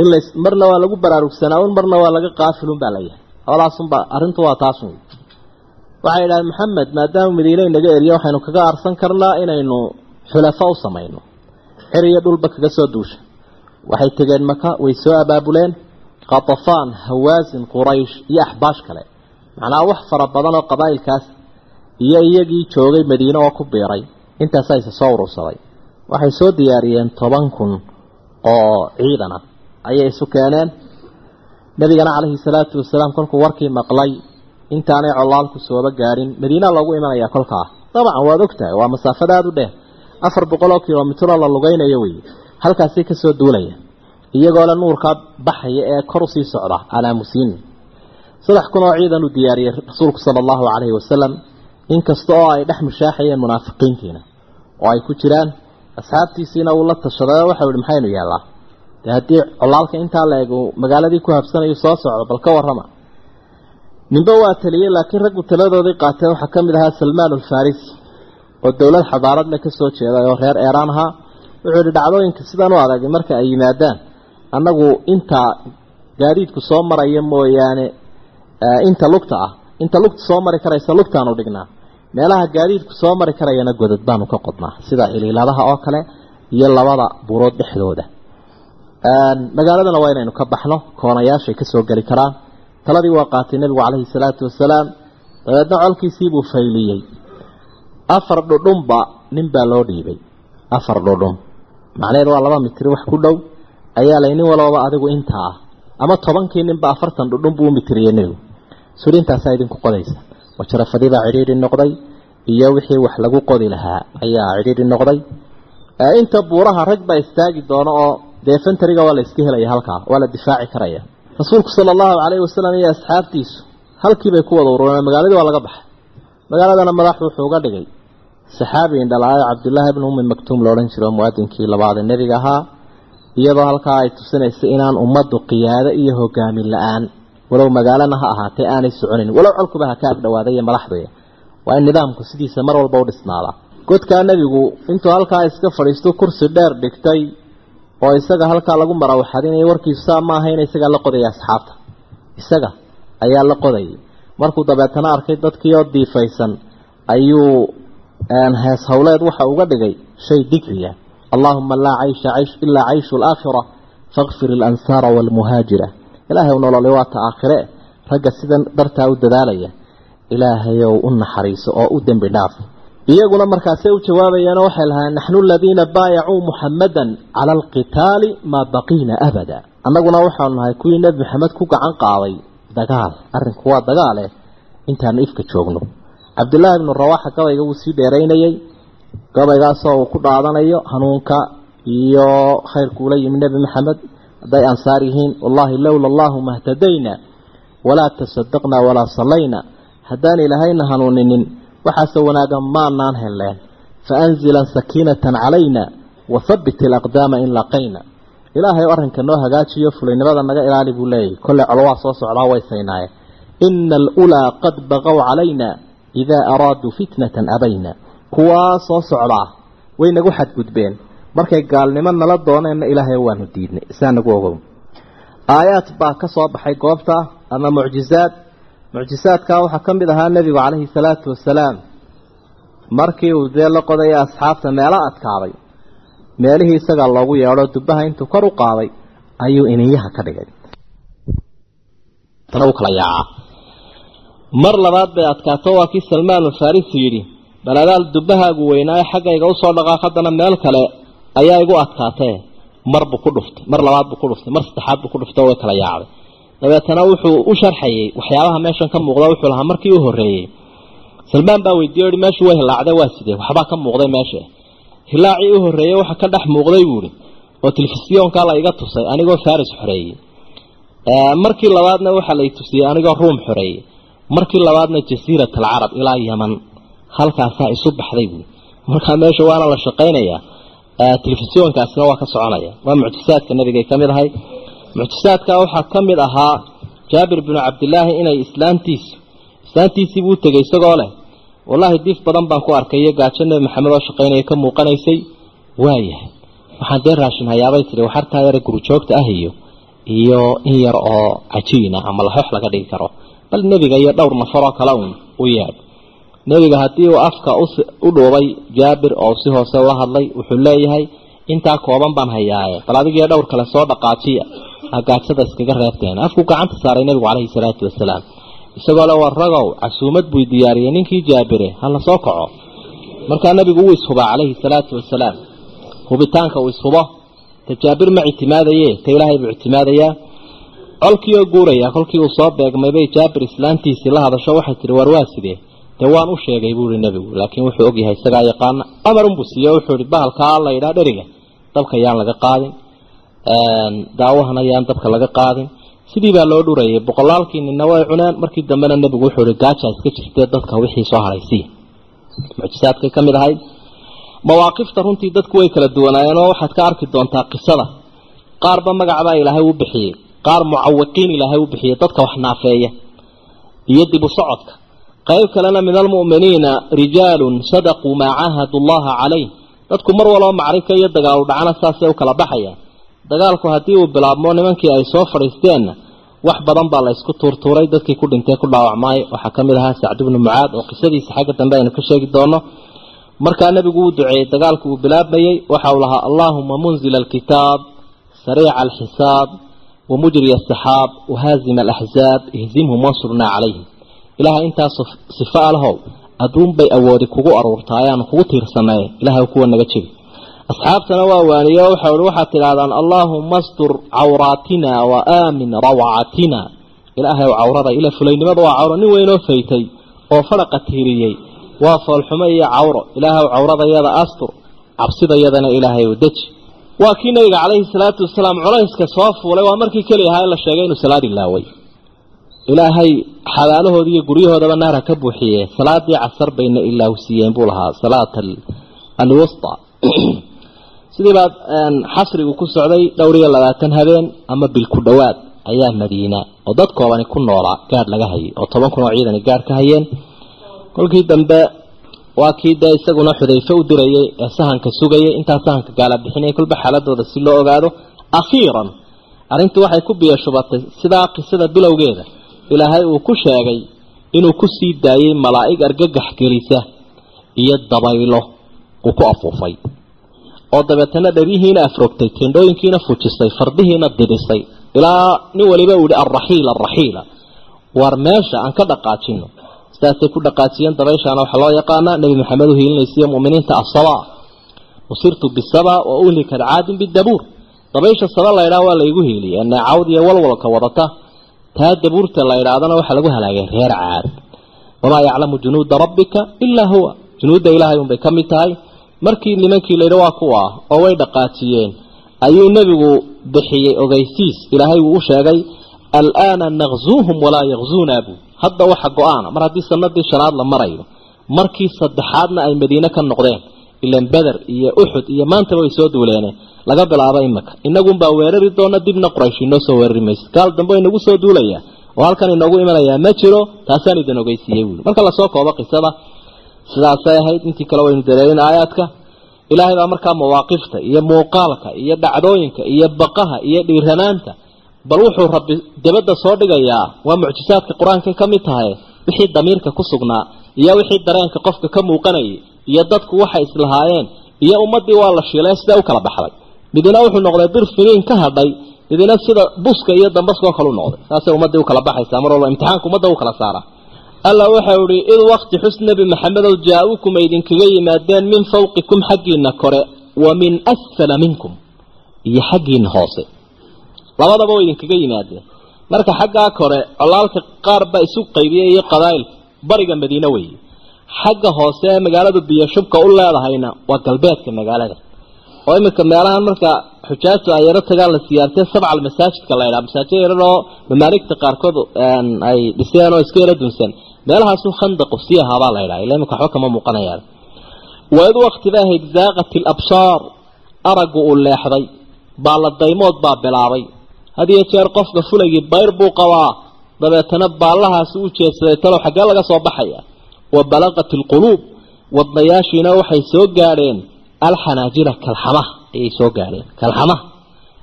In la marna waa lagu baraarugsanaa un marna waa laga qaafilun baa layahay labadaasunbaa arrintu waa taasun waxay idhahdeen maxamed maadaama madiine inaga eriya waxaynu kaga aarsan karnaa inaynu xulafo u samayno. Xer iyo dhulba kaga soo duusha. Waxay tegeen maka way soo abaabuleen khatafaan hawaasin quraysh iyo axbaash kale macnaha wax fara badan oo qabaa'ilkaas iyo iyagii joogay madiine oo ku biiray. Intaasaa isa soo urursaday. Waxay soo diyaariyeen toban kun oo ciidan ayay isu keeneen. Nebigana calayhi salaatu wasalaam kolkuu warkii maqlay. Intaanay colaalku sooba gaadhin madiina loogu imanayaa kolkaa. Dabcan waad ogtahay waa masaafada aada u dheer afar boqol oo kilomitro la lugaynayo wey. Halkaasay ka soo duulaya. Iyagoo le nuurkaa baxaya ee kor u sii socda calaa saddex kun oo ciidan uu diyaariyey rasuulku sala allahu calayhi wasalam inkasta oo ay dhex mushaaxayeen munaafiqiintiina oo ay ku jiraan asxaabtiisiina uu la tashaday oo waxau ihi maxaynu yeellaa dee haddii colaalka intaa la eg uu magaaladii ku habsanayo soo socdo bal ka warrama. Ninba waa taliyey laakiin raggu taladoodii qaateen waxaa ka mid ahaa salmaan alfarisi oo dowlad xadaarad le ka soo jeeday oo reer eeraan ahaa. Wuxuu yihi dhacdooyinka sidaan u adagay marka ay yimaadaan annagu intaa gaadiidku soo maraya mooyaane inta lugta ah. Inta lugta soo mari karaysa lugtaanu dhignaa. Meelaha gaadiidku soo mari karayana godad baanu ka qodnaa. Sida iliiladaha oo kale iyo labada buurood dhexdooda. Magaaladana waa inaynu ka baxno. Koonayaashay ka soo geli karaan. Taladii waa qaatay nebigu calayhi salaatu wasalaam. Dabeedna colkiisiibuu fayliyey. Afar dhudhunba nin baa loo dhiibay. Afar dhudhun. Macnaheedu waa laba mitri wax ku dhow. Ayaa lay nin walbaba adigu intaa ah. Ama tobankii ninba afartan dhudhun buu mitriyey nebigu suri intaasaa idinku qodaysa. Wajarafadii baa cidhiidhi noqday iyo wixii wax lagu qodi lahaa ayaa cidhiidhi noqday. Inta buuraha rag baa istaagi doono oo dee waa la iska helaya halkaa waa la difaaci karaya. Rasuulku sala allahu calayhi wasalam iyo asxaabtiisu halkiibay ku wada urureen magaaladii waa laga baxay. Magaaladana madaxu wuxuu uga dhigay. Saxaabi indhalaayo cabdullaahi ibnu ummi maktuum loodhan jiro muwaadinkii labaadee nebiga ahaa iyadoo halkaa ay tusinaysa inaan ummaddu qiyaado iyo hogaamin la'aan walow magaalana ha ahaatee aanay soconin walow colkuba ha ka agdhawaaday iyo madaxduya waa in nidaamku sidiisa mar walba u dhisnaadaa godkaa nebigu intuu halkaa iska fadhiisto kursi dheer dhigtay oo isaga halkaa lagu marawxadinaya warkiisu saa ma ahayna isagaa la qodaya asxaabta. Isaga ayaa la qodayay markuu dabeetana arkay dadkii oo diifaysan ayuu hees howleed waxa uga dhigay shay digriya allaahuma laa caysha caysh ilaa cayshu alaakhira fakfir ilansaara waalmuhaajira ilaahay u nololay waa ta aakhire. Ragga sidan dartaa u dadaalaya. Ilaahayow u naxariiso oo u dembi dhaaf. Iyaguna markaasay u jawaabayaan waxay lahaayeen naxnu aladiina baayacuu muxamadan cala alqitaali maa baqiina abada. Annaguna waxaanu nahay kuwii nebi maxamed ku gacan qaaday dagaal arrinku waa dagaale intaanu ifka joogno. Cabdullaahi ibnu rawaaxa gabayga wuu sii dheeraynayey gabaygaasoo uu ku dhaadanayo hanuunka iyo khayrkuula yimi nebi maxamed hadday ansaar yihiin wallahi lowla allahu mahtadayna walaa tasadaqnaa walaa sallayna. Haddaan ilaahayna hanuuninin waxaase wanaagan maanaan helleen faanzilan sakiinatan calayna wathabbit alaqdaama in laqayna. Ilaahay o arrinka noo hagaajiyo fulaynimada naga ilaali buu leeyahy kolley colo waa soo socdaa way saynaaye ina alulaa qad baqow calayna idaa araaduu fitnatan abayna. Kuwaa soo socdaa way nagu xadgudbeen markay gaalnimo nala dooneenna ilaahay waanu diidnay saa nagu ogow. Aayaad baa ka soo baxay goobta ama mucjizaad. Mucjisaadkaa waxaa ka mid ahaa nebigu calayhi salaatu wasalaam markii uu dee la qodaya asxaabta meelo adkaaday meelihii isagaa loogu yeedho dubbaha intuu kor u qaaday ayuu ininyaha ka dhigay. Mar labaad bay adkaato waa kii salmaan alfarisi yidhi bal adaal dubbahaagu weynaayo xaggayga u soo dhaqaaq haddana meel kale ayaa igu adkaatee mar buu ku dhuftay mar labaad buu ku dhuftay mar saddexaad buu ku dhuftay way kala yaacday. Dabeetana wuxuu u sharxayey waxyaabaha meeshan ka muuqda wuxuu lahaa markii u horreeyey. Salmaan baa weydiiye i meeshu way hilaacday waa sidee? Waxbaa ka muuqday meesha hilaacii u horreeyey waxa ka dhex muuqday buuhi oo telefisyoonkaa la iga tusay anigoo faris xoreeyey markii labaadna waxaa la i tusiyey anigoo ruum xoreeyey markii labaadna jasiirat alcarab ilaa yaman halkaasaa isu baxday buui markaa meesha waana la shaqaynayaa telefisyoonkaasina waa ka soconaya. Waa mucjisaadka nabigay ka mid ahay. Mucjisaadka waxaa ka mid ahaa jaabir binu cabdilaahi inay islaantiisu islaantiisiibuu u tegay isagoo leh wallaahi diif badan baan ku arkay iyo gaajo nebi maxamed oo shaqaynaya ka muuqanaysay. Waayahay waxaan dee raashin hayaabay tihi waxartaa yare gurujoogta ah iyo iyo in yar oo cajiina ama laxoox laga dhigi karo. Bal nebiga iyo dhowr nafaroo kale uun u yeedh nebiga haddii uu afka u dhuubay jaabir oo si hoose ula hadlay wuxuu leeyahay intaa kooban baan hayaaye. Bal adigiyo dhowr kale soo dhaqaajiya agaajada iskaga reebteen afku gacanta saaray nebigu caleyhi salaatu wasalaam isagoo le war ragow casuumad buu diyaariyey ninkii jaabire hala soo kaco. Markaa nebigu wuu ishubaa caleyhi salaatu wasalaam hubitaanka uu ishubo ta jaabir ma ictimaadaye ta ilaahay buu ictimaadayaa. Colkii oo guuraya kolkii uu soo beegmay bay jaabir islaantiisii la hadasho waxay tihi war waa sidee dee waan u sheegay buuhi nebigu laakiin wuxuu ogyahay isagaa yaqaana amarunbuu siiye wuxuu ihi bahalkaa la yidhaa dheriga dabka yaan laga qaadin daawahana yaan dabka laga qaadin. Sidii baa loo dhurayay boqolaalkii nina way cuneen markii dambena nebigu wuxuu ihi gaaja iska jirtee dadka wixii soo haraysiya mucjisaadkay ka mid ahayd. Mawaaqifta runtii dadku way kala duwanaayeen oo waxaad ka arki doontaa qisada. Qaarba magacbaa ilaahay u bixiyey qaar mucawiqiin ilaahay u bixiyey dadka wax naafeeya iyo dib u socodka qayb kalena min almu'miniina rijaalun sadaquu maa caahadu llaha calayh. Dadku mar walba macrika iyo dagaal dhacana saasay u kala baxayaan. Dagaalku haddii uu bilaabmo nimankii ay soo fadhiisteenna wax badan baa la isku tuurtuuray dadkii ku dhintay ku dhaawacmaay waxaa ka mid ahaa sacd bnu mucaad oo qisadiisa xagga dambe aynu ka sheegi doono. Markaa nebigu uu duceeyey dagaalku uu bilaabmayey. Waxa uu lahaa allaahuma munzila alkitaab sariica alxisaab wamujriya asaxaab wahaazima alaxzaab ihzimhum wansurnaa calayhim ilaahay intaas sifo alahow adduunbay awoodi kugu aruurtaa ayaanu kugu tiirsanay ilahay kuwa naga jebi asxaabtana waa waaniye o waxau waxaad tidhahdaan allaahuma astur cawraatina wa aamin rawacatina ilaahay cawrada ila fulaynimada waa cawro nin weynoo faytay oo fadhaqa tiiriyey. Waa foolxumo iyo cawro. Ilaahay cawradayada astur cabsidayadana ilaahay u deji. Waa kii nabiga calayhi salaatu wasalaam culayska soo fuulay waa markii keli ahaa in la sheegay inuu salaad ilaaway ilaahay xabaalahooda iyo guryahoodaba naara ka buuxiye. Salaadii casar bayna ilaawsiiyeen buu lahaa salaat alwusta. Sidii baa xasrigu ku socday dhowr labaatan habeen ama bil ku dhowaad ayaa madiina oo dad koobani ku noolaa gaadh laga hayay oo toban kun oo ciidani gaadh ka hayeen. Kolkii dambe waa kii dee isaguna xudayfe u dirayay ee sahanka sugayay intaa sahanka gaala bixinaya kolba xaaladooda si loo ogaado akhiiran. Arrintii waxay ku biyashubatay sidaa qisada bilowgeeda ilaahay uu ku sheegay inuu ku sii daayey malaa'ig argagax gelisa iyo dabaylo uu ku afuufay. Oo dabeetana dharihiina afrogtay tendhooyinkiina fujisay fardihiina didhisay ilaa nin waliba uu yihi alraxiila alraxiila war meesha aan ka dhaqaajino. Sidaasay ku dhaqaajiyeen dabayshaana waxaa loo yaqaanaa nebi maxamed u hiilinaysiiyo mu'miniinta asaba usirtu bisaba wa uhlikad caadin bidabuur dabaysha saba la ydhaha waa laygu hiiliyey neecawd iyo walwalka wadata taa dabuurta la ydhaahdana waxaa lagu halaagay reer caad. Wamaa yaclamu junuuda rabbika ilaa huwa. Junuudda ilaahay unbay ka mid tahay. Markii nimankii layidhi waa kuwa oo way dhaqaajiyeen ayuu nebigu bixiyey ogeysiis. Ilaahay wuu u sheegay alaana naqzuuhum walaa yakzuuna buu. Hadda waxa go'aana mar haddii sanadii shanaad la marayo markii saddexaadna ay madiine ka noqdeen ilan beder iyo uxud iyo maantaba way soo duuleene laga bilaabo imaka inagunbaa weerari doona dibna quraysh inoo soo weerari maysa gaal dambe inagu soo duulaya oo halkan inoogu imanayaa ma jiro taasaan idin ogeysiiyey buui marka la soo koobo qisada sidaasay ahayd. Intii kale waynu dareerin aayaadka. Ilaahay baa markaa mawaaqifta iyo muuqaalka iyo dhacdooyinka iyo baqaha iyo dhiiranaanta bal wuxuu rabbi dabadda soo dhigayaa. Waa mucjisaadka qur'aankay ka mid tahay. Wixii damiirka ku sugnaa iyo wixii dareenka qofka ka muuqanayay iyo dadku waxay islahaayeen iyo ummaddii waa la shiilay sidaa u kala baxday. Midina wuxuu noqday bir finiin ka hadhay midina sida buska iyo dambaskoo kale u noqday. Saasay ummaddii u kala baxaysaa mar walba imtixaanka ummadda u kala saara. Alla waxau ihi id wakti xus nebi maxamedow jaa-uukum ay idinkaga yimaadeen min fawqikum xaggiina kore wa min asfala minkum iyo xaggiina hoose. Labadaba way idinkaga yimaadeen. Marka xaggaa kore colaalka qaar baa isu qaybiyay iyo qabaa'ilka bariga madiine weeye xagga hoose ee magaaladu biyo shubka u leedahayna waa galbeedka magaalada. Oo iminka meelahan marka xujaajtu ay yaro tagaan la siyaartay sabcal masaajidka la ydhaha masaajid yaran oo mamaaligta qaarkood ay dhiseen oo iska yaro dunsan meelahaasu khandaqu sii ahaabaa la ydhaha ila iminka waxba kama muuqanayaan waid wakti ba ahayd zaaqat ilabsaar araggu uu leexday. Baalla daymood baa bilaabay. Had iyo jeer qofka fulaygii bayr buu qabaa. Dabeetana baallahaasi u jeedsaday. Talow xaggee laga soo baxaya wa balaqat ilquluub wadnayaashiina waxay soo gaadheen alxanaajira kalxamaha ayay soo gaadheen kalxamaha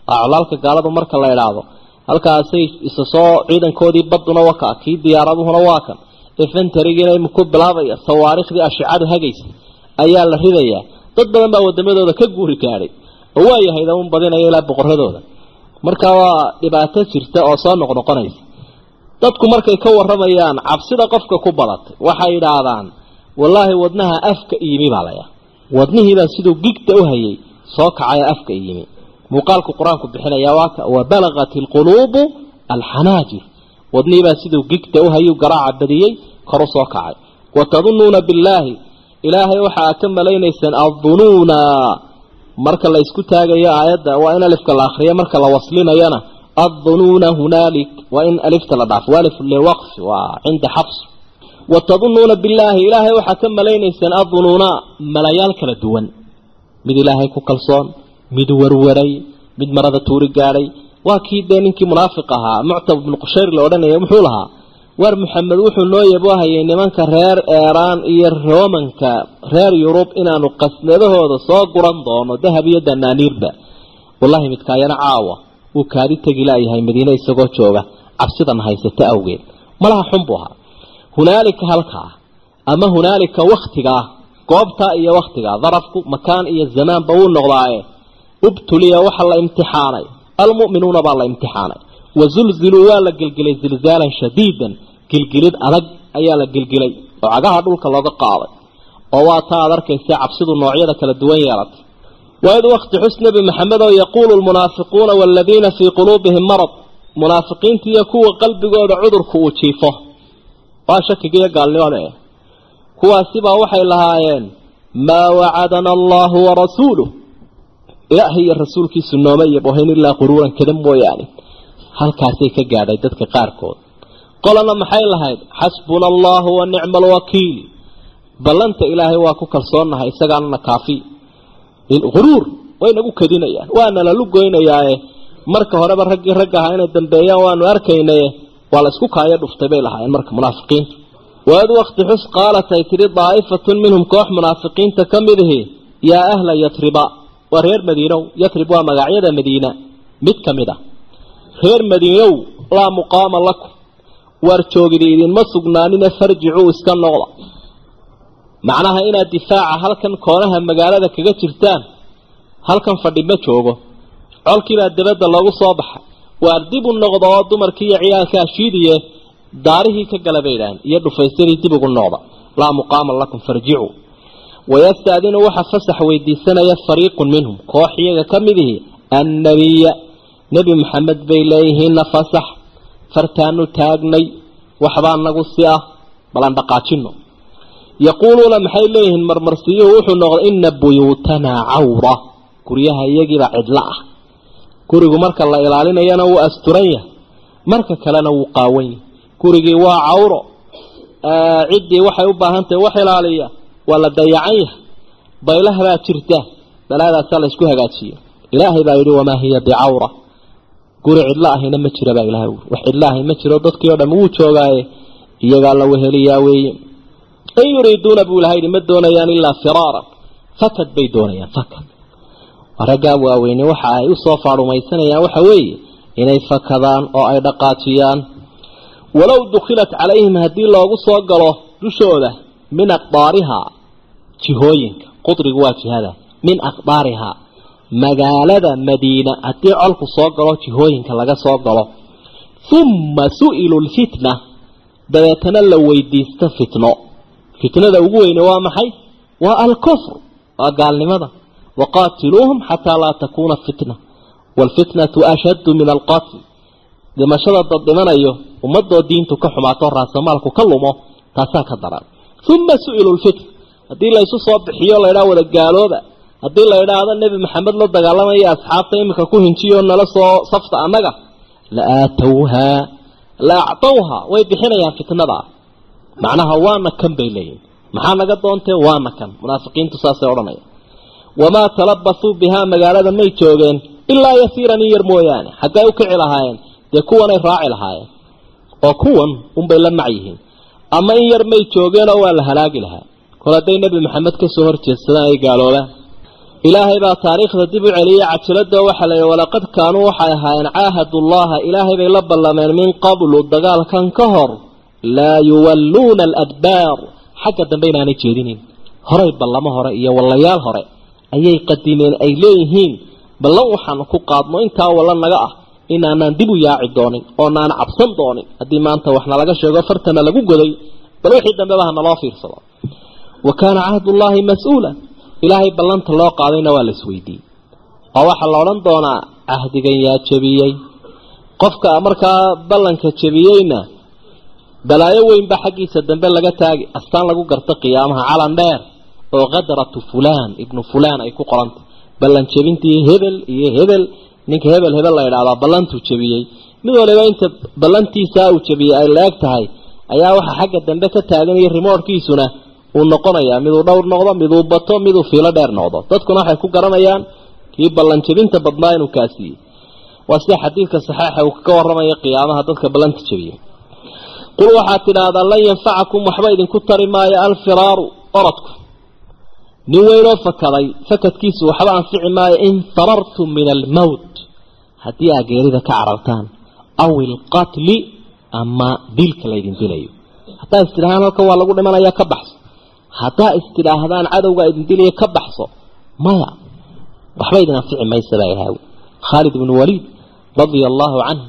waa colaalka gaaladu marka la idhaahdo halkaasay isa soo ciidankoodii baduna waka kii diyaaraduhuna waa kan efentarigiina iminku bilaabaya sawaarikhdii ashicadu hagaysa ayaa la ridayaa dad badan baa wadamadooda ka guuri gaadhay. Oo waayahayd un badinaya ilaa boqoradooda marka waa dhibaato jirta oo soo noqnoqonaysa dadku markay ka waramayaan cabsida qofka ku badatay waxay yidhaahdaan wallaahi wadnaha afka iyimi baa laya wadnihiibaa siduu gigta u hayay soo kacaya afka iyimi muuqaalku qur'aanku bixinaya waaka wa balagat ilquluubu alxanaajir. Wadnihiibaa siduu gigta u hayuu garaaca badiyey koru soo kacay. Wa tadunuuna billaahi. Ilaahay waxaa ka malaynaysaan addunuuna. Marka la isku taagayo aayadda waa in alifka la akriyo marka la waslinayana addunuuna hunaalik waa in alifta la dhaafo alif liwaqfi waa cinda xabs wa tadunuuna billaahi ilaahay waxaa ka malaynaysaan addunuuna malayaal kala duwan mid ilaahay ku kalsoon mid warwaray mid marada tuuri gaadhay waa kii dee ninkii munaafiq ahaa muctab bnu qushayr la odhanaya muxuu lahaa war maxamed wuxuu noo yaboohayay nimanka reer eeraan iyo romanka reer yurub inaanu qasnadahooda soo guran doono dahab iyo danaaniirba wallahi midkaayana caawa wuu kaadi tegi laayahay madiine isagoo jooga cabsidan haysata awgeed. Malaha xun buu ahaa. Hunaalika halkaa ama hunaalika waktigaa goobtaa iyo waktigaa darafku makaan iyo zamaanba wuu noqdaaye. Ubtuliya waxa la imtixaanay. Almu'minuuna baa la imtixaanay. Wazulziluu waa la gelgelay zilzaalan shadiidan. Gilgilid adag ayaa la gilgilay oo cagaha dhulka looga qaaday. Oo waa taa aad arkaysa cabsidu noocyada kala duwan yeelatay waid wakti xus nebi maxamed oo yaquulu lmunaafiquuna waaladiina fii quluubihim marad munaafiqiinta iyo kuwa qalbigooda cudurku uu jiifo waa shakiga iyo gaalnimada eh kuwaasibaa waxay lahaayeen maa wacadana allahu warasuuluh ilaahay iyo rasuulkiisu nooma iyo bohayn ilaa quruuran kada mooyaane halkaasay ka gaadhay dadka qaarkood qolana maxay lahayd xasbuna allahu wa nicma alwakiil quruur way nagu kadinayaan waana lalu goynayaaye marka horeba raggii ragga ahaa inay dambeeyaan waanu arkaynaye waa la isku kaayo dhuftay bay lahaayeen marka munaafiqiintu waad wakti xus qaalat ay tidhi daa'ifatun minhum koox munaafiqiinta ka mid ihi yaa ahla yatriba waa reer madiinow yatrib waa magacyada madiina mid ka mid ah reer madiinow laa muqaama lakum waar joogidi idinma sugnaanine farjicuu iska noqda macnaha inaad difaaca halkan koonaha magaalada kaga jirtaan halkan fadhi ma joogo. Colkiibaa dabadda loogu soo baxa. Waar dib u noqda oo dumarkii iyo ciyaalkaa shiidiye daarihii ka gala bay idhaaheen iyo dhufaysadii dib ugu noqda. Laa muqaama lakum farjicuu wayastaadinu waxa fasax weydiisanaya fariiqun minhum. Koox iyaga ka mid annabiya. Nebi maxamed bay leeyihiinna fasax. Fartaanu taagnay waxbaa nagu si ah balan dhaqaajino yaquuluuna maxay leeyihiin marmarsiyuhu wuxuu noqday ina buyuutanaa cawra. Guryaha iyagiiba cidlo ah. Gurigu marka la ilaalinayana wuu asturan yahay. Marka kalena wuu qaawan yahay. Gurigii waa cawro. Ciddii waxay u baahan tahay wax ilaaliya. Waa la dayacan yahay. Baylaha baa jirta. Balaadaasaa la isku hagaajiyo. Ilaahay baa yidhi wamaa hiya bicawra. Guri cidlo ahina ma jira baa ilahay wax cidlo ahi ma jiro. Dadkii o dham wuu joogaaye. Iyagaa la weheliyaa weeye in yuriiduuna buu ilahay yidhi ma doonayaan ilaa firaaran fakad bay doonayaan fakad. Raggaa waaweyne waxa ay u soo faarumaysanayaan waxa weeye inay fakadaan oo ay dhaqaajiyaan. Walow dukhilat calayhim haddii loogu soo galo dushooda min aqdaarihaa jihooyinka qudrigu waa jihada min aqdaarihaa magaalada madiina haddii colku soo galo jihooyinka laga soo galo. Uma su'ilu lfitna dabeetana la weydiisto fitno fitnada ugu weyne waa maxay? Waa alkufr waa gaalnimada. Waqaatiluuhum xataa laa takuuna fitna. Waalfitnatu ashaddu min alqatl. Dhimashada dad dhimanayo ummadoo diintu ka xumaato raasamaalku ka lumo taasaa ka daran uma su'ilu lfitn haddii laysu soo bixiyo laydhaha wada gaalooba. Haddii la idhaahdo nebi maxamed la dagaalamaya asxaabta iminka ku hinjiyo nala soo safta annaga la aatowhaa la actowhaa way bixinayaan fitnada macnaha waana kan bay leeyihiin maxaa naga doontee waana kan munaafiqiintu saasay odhanaya wamaa talabasuu bihaa magaalada may joogeen ilaa yasiiran in yar mooyaane. Xaggay u kici lahaayeen. Dee kuwanay raaci lahaayeen. Oo kuwan unbay la mac yihiin. Ama in yar may joogeenoo waa la halaagi lahaa. Kol hadday nebi maxamed ka soo horjeedsadaan ay gaaloobaan ilaahay baa taariikhda dib u celiyey cajalada waxaa la yidhi walaqad kaanuu waxay ahaayeen caahadullaha ilaahay bay la ballameen min qablu dagaalkan ka hor laa yuwalluuna aladbaar xagga dambe inaanay jeedinin horay ballamo hore iyo wallayaal hore ayay qadimeen ay leeyihiin ballan waxaanu ku qaadno intaa walla naga ah inaanaan dib u yaaci doonin oonaan cabsan doonin haddii maanta waxna laga sheego fartana lagu goday bal wixii dambeba ha naloo fiirsado wa kaana cahdullaahi mas'uula ilaahay ballanta loo qaadayna waa la isweydiiyey oo waxaa la odhan doonaa cahdigan yaa jebiyey qofka markaa ballanka jebiyeyna balaayo weynba xaggiisa dambe laga taagi astaan lagu garto qiyaamaha calan dheer oo kadratu fulaan ibnu fulaan ay ku qorantay ballan jebintii hebel iyo hebel ninka hebel hebel la idhahdaa ballantuu jebiyey. Mid waliba inta ballantiisaa uu jebiyey ay la-eg tahay ayaa waxaa xagga dambe ka taagan iyo rimoorkiisuna uu noqonayaa. Miduu dhowr noqdo miduu bato miduu fiilo dheer noqdo. Dadkuna waxay ku garanayaan kii ballan jebinta badnaa inuu kaasiiyey waa sida xadiidka saxeixa uu kaga warramaya qiyaamaha dadka ballanta jebiyey qul waxaad tidhaahdaa lan yanfacakum waxba idinku tari maayo alfiraaru orodku nin weynoo fakaday fakadkiisu waxba anfici maayo in farartum min almowt haddii aa geerida ka carartaan aw ilqatli ama dilka laydin dilayo. Haddaa istidhaahaan halkan waa lagu dhimanaya ka baxso. Haddaa istidhaahdaan cadowga idin dilaya ka baxso. Maya waxba idin anfici maysa baa ihaawi khaalid ibnu waliid radia allaahu canhu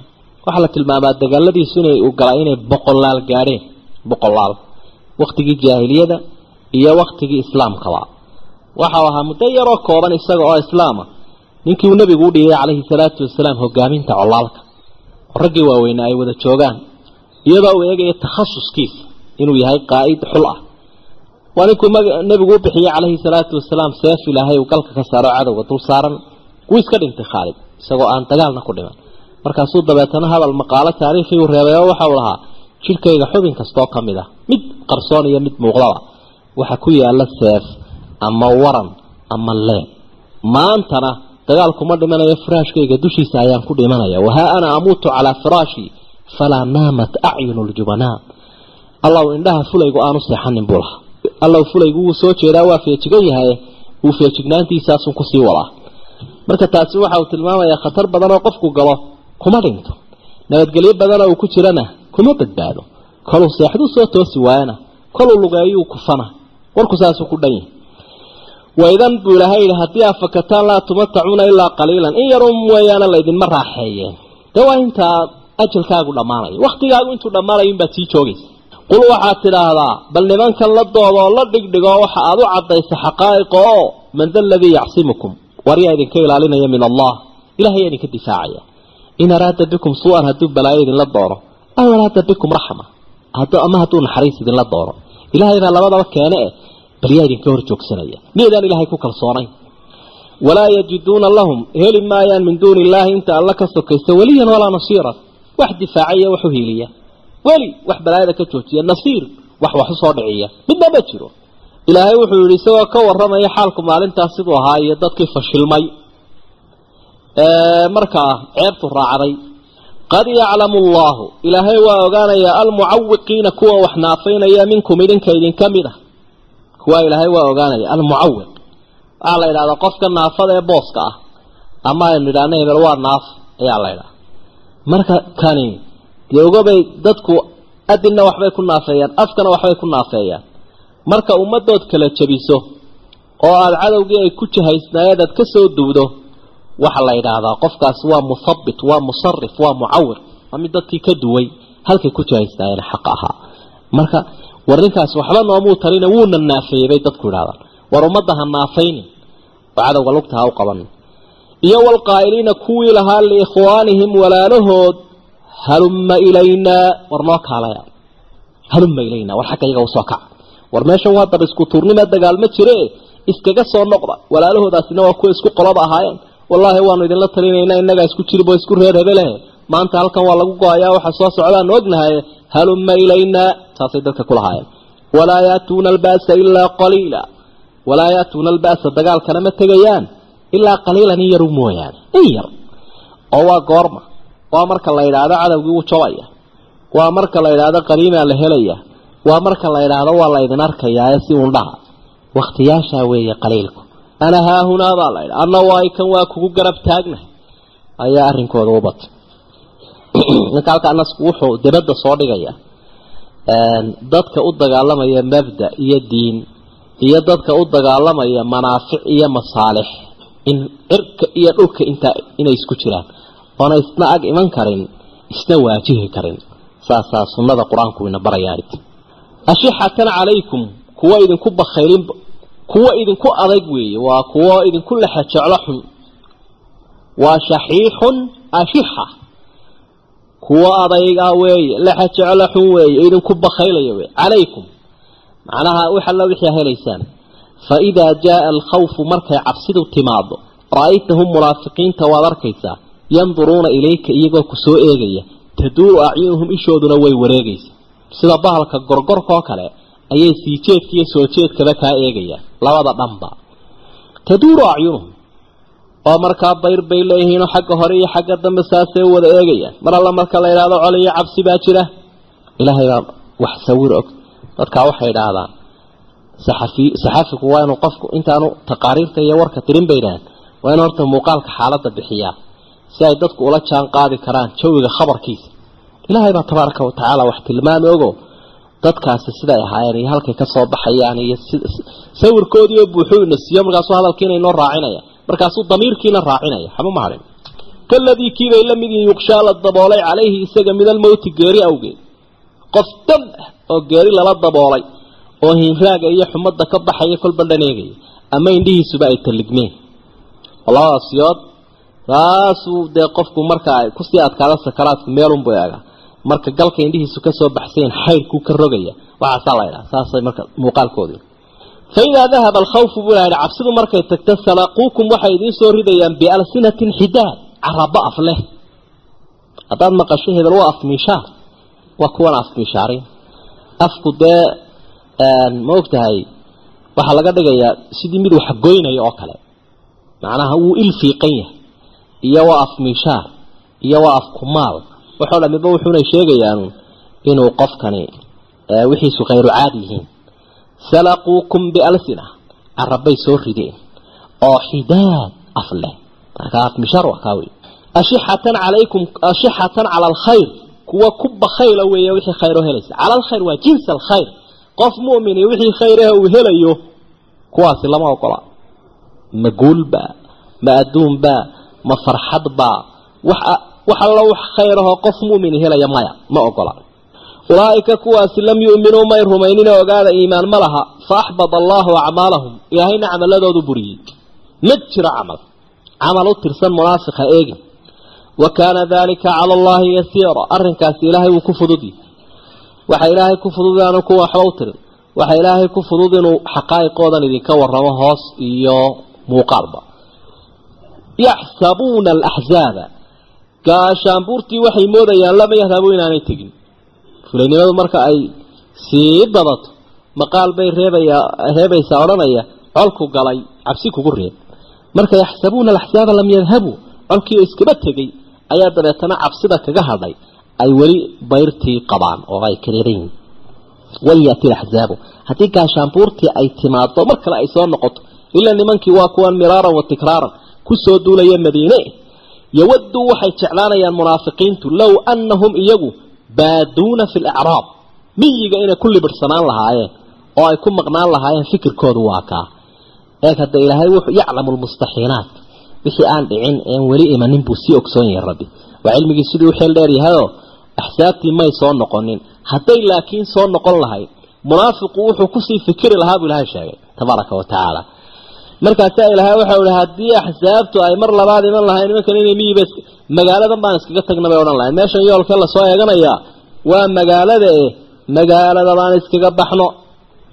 waxaa la tilmaamaa dagaaladiisu u galaa inay boqolaal gaadheen boqolaal waktigii jaahiliyada iyo waktigii islaamkaba waxau ahaa muddo yaroo kooban isaga oo islaama ninkii uu nebigu u dhiibay calayhi salaatu wasalaam hogaaminta colaalka. Oo raggii waaweyne ay wada joogaan iyadoo uu eegaya takhasuskiisa inuu yahay qaa'id xul ah. Waa ninkuu nebigu u bixiyey calayhi salaatu wasalaam seef ilaahay uu galka ka saaro cadowga dul saaran. Wuu iska dhintay khaalid isagoo aan dagaalna ku dhiman markaasuu dabeetana hadal maqaalo taariikhii uu reebay oo waxau lahaa jidhkayga xubin kastoo ka mid ah mid qarsoon iyo mid muuqdaba waxa ku yaalla seef ama waran ama leen maantana dagaalkuma dhimanayo firaashkayga dushiisa ayaan ku dhimanaya. Wahaa ana amuutu calaa firaashii falaa naamat acyunu ljubanaa allow indhaha fulaygu aanu seexanin buu lahaa. Allow fulaygu wuu soo jeedaa waa feejigan yahay uu feejignaantiisaasun ku sii wadaa. Marka taasi waxa uu tilmaamayaa khatar badan oo qofku galo kuma dhinto nabadgelyo badanoo uu ku jirana kuma badbaado. Koluu seexduu soo toosi waayana koluu lugeeyuu kufana warku saasuu ku dhan yahay waidan buu ilaahay yidhi haddii aad fakataan laa tumatacuuna ilaa qaliilan in yarun weeyaana laydinma raaxeeyeen. De waa intaa ajalkaagu dhammaanayo waktigaagu intuu dhammaanayo inbaad sii joogaysa. Qul waxaad tidhaahdaa bal nimankan la dooda oo la dhigdhigo waxa aad u caddaysa xaqaa'iqa oo man da aladii yacsimukum? War yaa idinka ilaalinaya min allah. Ilahay idinka difaacaya in araada bikum suu-an hadduu balaayo idinla doono aw araada bikum raxma ama hadduu naxariis idinla doono ilahay baa labadaba keene eh bal yaa idinka hor joogsanaya miydaan ilaahay ku kalsoonayn walaa yajiduuna lahum heli maayaan min duuni illaahi inta alla ka sokaysa weliyan walaa nasiiran wax difaacaya wax u hiiliya weli wax balaayada ka joojiya nasiir wax wax u soo dhiciya midna ma jiro ilaahay wuxuu yidhi isagoo ka warramaya xaalku maalintaas siduu ahaa iyo dadkii fashilmay markaa ceebtu raacday qad yaclamu allahu. Ilaahay waa ogaanayaa almucawiqiina kuwa wax naafaynaya minkum idinka idinka mid ah. Kuwa ilaahay waa ogaanaya almucawiq waxaa la yidhahdaa qofka naafada ee booska ah ama aynu idhaahna hebel waa naaf ayaa la ydhaha marka kani dee ogabay dadku adinna waxbay ku naafeeyaan afkana waxbay ku naafeeyaan. Marka ummadood kala jabiso oo aada cadowgii ay ku jahaysnaayeen aad ka soo duwdo waxaa la yidhaahdaa qofkaasi waa musabit waa musarif waa mucawir. Waa mid dadkii ka duway halkay ku jahaysnaayeen xaq ahaa. Marka war ninkaasi waxba noomuu talina wuuna naafeeyey bay dadku idhahdaan war ummadda ha naafaynin oo cadowga lugta ha u qabanin. Iyo walqaa'iliina kuwii lahaa liikhwaanihim walaalahood halumma ilaynaa war noo kaalaya. Halumma ilaynaa war xagga iyaga u soo kaca war meeshan waa dab isku tuurnima dagaalma jire iskaga soo noqda walaalahoodaasina waa kuwa isku qolaba ahaayeen wallaahi waanu idinla talinaynaa innagaa isku jirib oo isku reer hebeleh maanta halkan waa lagu go'ayaa waxa soo socdaanu ognahay. Halumma ilaynaa saasay dadka kulahaayeen walaa yaatuuna alba'sa ilaa qaliila. Walaa yaatuuna alba'sa dagaalkana ma tegayaan ilaa qaliilan in yaru mooyaane in yar. Oo waa goorma waa marka la yidhaahdo cadowgii wuu jabaya. Waa marka la yidhaahdo qariimaa la helaya. Waa marka la yidhaahdo waa la ydin arkayaa si undhaha wakhtiyaashaa weeye qaliilku ana haahunaa baa la yidha anna waay kan waa kugu garab taagnahay ayaa arrinkooda u batay. Ninka halkaa nasku wuxuu dibadda soo dhigaya dadka u dagaalamaya mabda iyo diin iyo dadka u dagaalamaya manaafic iyo masaalix in cirka iyo dhulka intaa inay isku jiraan oona isna ag iman karin isna waajihi karin. Saasaa sunnada qur'aanku ina barayaanit ashixatan calaykum kuwa idinku bakhaylin kuwa idinku adag weeye waa kuwo idinku lexe jeclo xun. Waa shaxiixun ashixa. Kuwo adayga weeye lexe jeclo xun weeye idinku bakhaylaya wey calaykum. Macnaha wax alla wixii helaysaan. Fa idaa jaaa alkhawfu markay cabsidu timaado ra'aytahum munaafiqiinta waad arkaysaa yanduruuna ilayka iyagoo ku soo eegaya. Taduuru acyunuhum ishooduna way wareegaysa sida bahalka gorgorkaoo kale ayay sii jeedka iyo soo jeedkaba kaa eegayaan. Labada dhanba. Taduuru acyunuhum oo markaa bayr bay leeyihiinoo xagga hore iyo xagga dambe saasay u wada eegayaan. Mar alla marka la yidhaahdo col iyo cabsi baa jira. Ilaahay baa wax sawir og. Dadkaa waxay idhaahdaan saxafi saxafigu waa inuu qofku intaanu taqaariirta iyo warka tirin bay idhahdeen waa inuu horta muuqaalka xaaladda bixiyaa si ay dadku ula jaan qaadi karaan jawiga khabarkiisa. Ilaahay baa tabaaraka wa tacaala wax tilmaami ogo dadkaasi siday ahaayeen iyo halkay ka soo baxayaan iyo sawirkoodii oo buuxuu ina siiyo markaasuu hadalkiina inoo raacinaya. Markaasuu damiirkiina raacinaya. Xama maharin kaladii kiibay la yuqshaa la daboolay calayhi isaga min almowti geeri awgeed. Qof dam ah oo geeri lala daboolay oo hinraaga iyo xumadda ka baxaya kolba dhaneegaya. Ama indhihiisuba ay talligmeen. Labadaas yood saasuu dee qofku marka ay ku sii adkaada sakaraadku meelunbu eega marka galka indhihiisu ka soo baxsayn xayrkuu ka rogaya. Waxaasaa la ydhaha saasay marka muuqaalkoodii. Fa idaa dahaba alkhawfu buu ilaha cabsidu markay tagto salaquukum waxay idiin soo ridayaan bialsinatin xidaad caraba af leh. Haddaad maqasho hebel waa afmiishaar waa kuwan afmiishaarin afku dee ma og tahay waxaa laga dhigayaa sidii mid wax goynaya oo kale. Macnaha wuu il fiiqan yahay. Iyo waa afmiishaar iyo waa afkumaal waxoo dhamiba wuxuunay sheegayaan inuu qofkani wixiisu khayru caadi yihiin. Salaquukum bialsina. Carabay soo rideen. Oo xidaad af leh. Marka afmiishaar waa kaa wey ashixatan calaykum ashixatan cala alkhayr kuwa ku bakhayla weeye wixii khayr oo helaysa. Cala alkhayr waa jins alkhayr qof mu'min iyo wixii khayr ah uu helayo kuwaasi lama ogola. Ma guulba ma adduunba ma farxadba wax wax alla wax khayr ahoo qof mu'min helaya maya ma ogola. Ulaa'ika kuwaasi lam yu'minuu may rumaynina ogaada iimaan ma laha fa axbada allaahu acmaalahum ilaahayna camaladoodu buriyey. Ma jiro camal camal u tirsan munaafiqa eegin wa kaana dalika cala allahi yasiira arrinkaasi ilaahay wuu ku fududi. Waxa ilaahay ku fudud aanu kuwa waxba u tirin. Waxa ilaahay ku fudud inuu xaqaa'iqoodan idinka warramo hoos iyo muuqaalba. Yaxsabuuna alaxzaaba gaashaanbuurtii waxay moodayaan lama yadhabu inaanay tegin. Fulaynimadu marka ay sii badato maqaal bay reebaya reebaysaa odhanaya colku galay cabsi kugu reeb. Marka yaxsabuuna alaxzaaba lam yadhabuu colkiioo iskaba tegey ayaa dabeetana cabsida kaga hadhay ay weli bayrtii qabaan oo ay kariiran yihiin walyaati laxzaabu haddii gaashaanbuurtii ay timaado mar kale ay soo noqoto ilaa nimankii waa kuwan miraaran wa tikraaran ku soo duulaya madiine yawaduu waxay jeclaanayaan munaafiqiintu low annahum iyagu baaduuna fi lacraab miyiga inay ku libirhsanaan lahaayeen oo ay ku maqnaan lahaayeen fikirkoodu waa kaa eeg hadda ilaahay wuxuu yaclamu lmustaxiinaat wixii aan dhicin een weli imanin buu sii ogsoon yahay rabbi waa cilmigii sidii u xeel dheer yahayoo axsaabtii may soo noqonin hadday laakiin soo noqon lahayd munaafiqu wuxuu ku sii fikiri lahaa buu ilahay sheegay tabaaraka wa tacaala markaasaa ilaahay waxau ihi haddii axsaabtu ay mar labaad iman lahayn nimankan inay miyiba magaaladan baan iskaga tagna bay odhan lahayn. Meeshan yoolkee la soo eeganayaa waa magaalada eh magaalada baan iskaga baxno.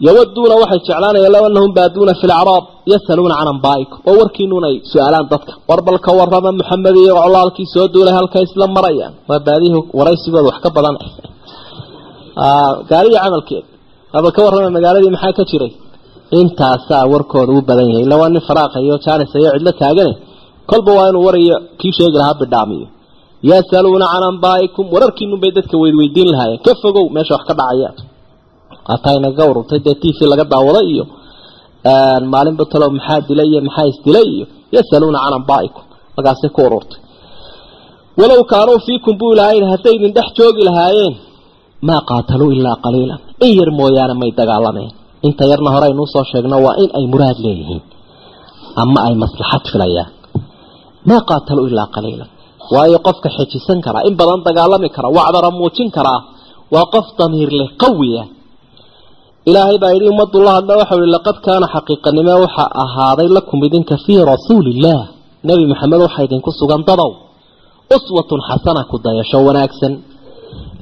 Yawaduuna waxay jeclaanayaan low anahum baaduuna fi lacraab yasaluuna can ambaa'ikum oo warkiinuun ay su'aalaan dadka. War bal ka warrama maxamed iyo colaalkii soo duulay halkay isla marayaan. Waa baadihi waraysigooda wax ka badan. Gaariya camalkeed. Aba ka warrama magaaladii maxaa ka jiray intaasaa warkooda u badan yahay. Waa nin faraaqa iyo jaanis iyo cidlo taagane kolba waa inuu warayo kii sheegi lahaa bidhaamiyo. Yasaluuna can ambaa'ikum wararkiinun bay dadka weydweydiin lahaayeen. Ka fogow meesha wax ka dhacaya. Hataa inaga ururtay dee t v laga daawaday iyo maalinba talow maxaa dilay iyo maxaa isdilay iyo yasaluuna can ambaa'ikum markaasay ku ururtay walow kaanuu fiikum buu ilahay hadday idin dhex joogi lahaayeen maa qaataluu ilaa qaliilan. In yar mooyaane may dagaalameen inta yarna hore aynuu soo sheegno waa in ay muraad leeyihiin ama ay maslaxad filayaan. Maa qaataluu ilaa qaliilan. Waayo qofka xejisan karaa in badan dagaalami kara wacdara muujin karaa waa qof damiir leh qawiya ilaahay baa yidhi ummadula hadla waxau ihi laqad kaana xaqiiqanimo waxa ahaaday lakum idinka fii rasuuliillaah nebi maxamed waxaa idinku sugan dadow. Uswatun xasana ku dayasho wanaagsan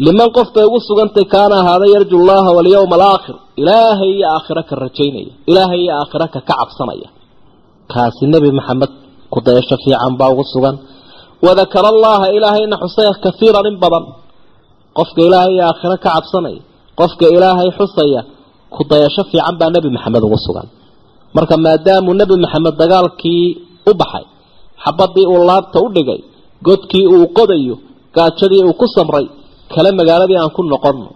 liman qof bay ugu sugantay kaana ahaaday yarju llaha walyawma alaakhir ilaahay iyo aakhiro ka rajaynaya ilaahay iyo aakhiro ka ka cabsanaya. Kaasi nebi maxamed ku dayasho fiican baa ugu sugan. Wadakara allaha ilaahayna xusaya kahiiran in badan. Qofka ilaahay iyo aakhiro ka cabsanaya qofka ilaahay xusaya ku dayasho fiican baa nebi maxamed ugu sugan. Marka maadaamuu nebi maxamed dagaalkii u baxay xabadii uu laabta u dhigay godkii uu qodayo gaajadii uu ku samray kale magaaladii aan ku noqonno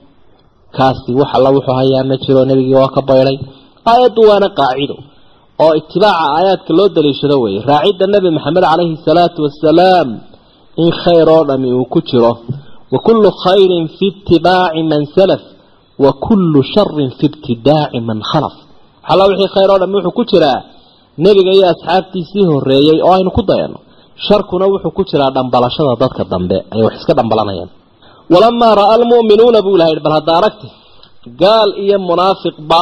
kaasi wax alla wuxuu hayaa ma jiro nebigii waa ka baydhay aayaddu waana qaacido oo itibaaca aayaadka loo daliishado weeye. Raacidda nebi maxamed calayhi salaatu wasalaam in khayr oo dhami uu ku jiro. Wa kullu khayrin fi itibaaci man salaf wa kullu sharin fi ibtidaaci man khalaf. Waxalla wixii khayr oo dhami wuxuu ku jiraa nebiga iyo asxaabtiisii horreeyey oo aynu ku dayanno sharkuna wuxuu ku jiraa dhambalashada dadka dambe ay wax iska dhambalanayaan walamaa ra'a almu'minuuna buu ilaha yidhi bal hadda aragti gaal iyo munaafiqba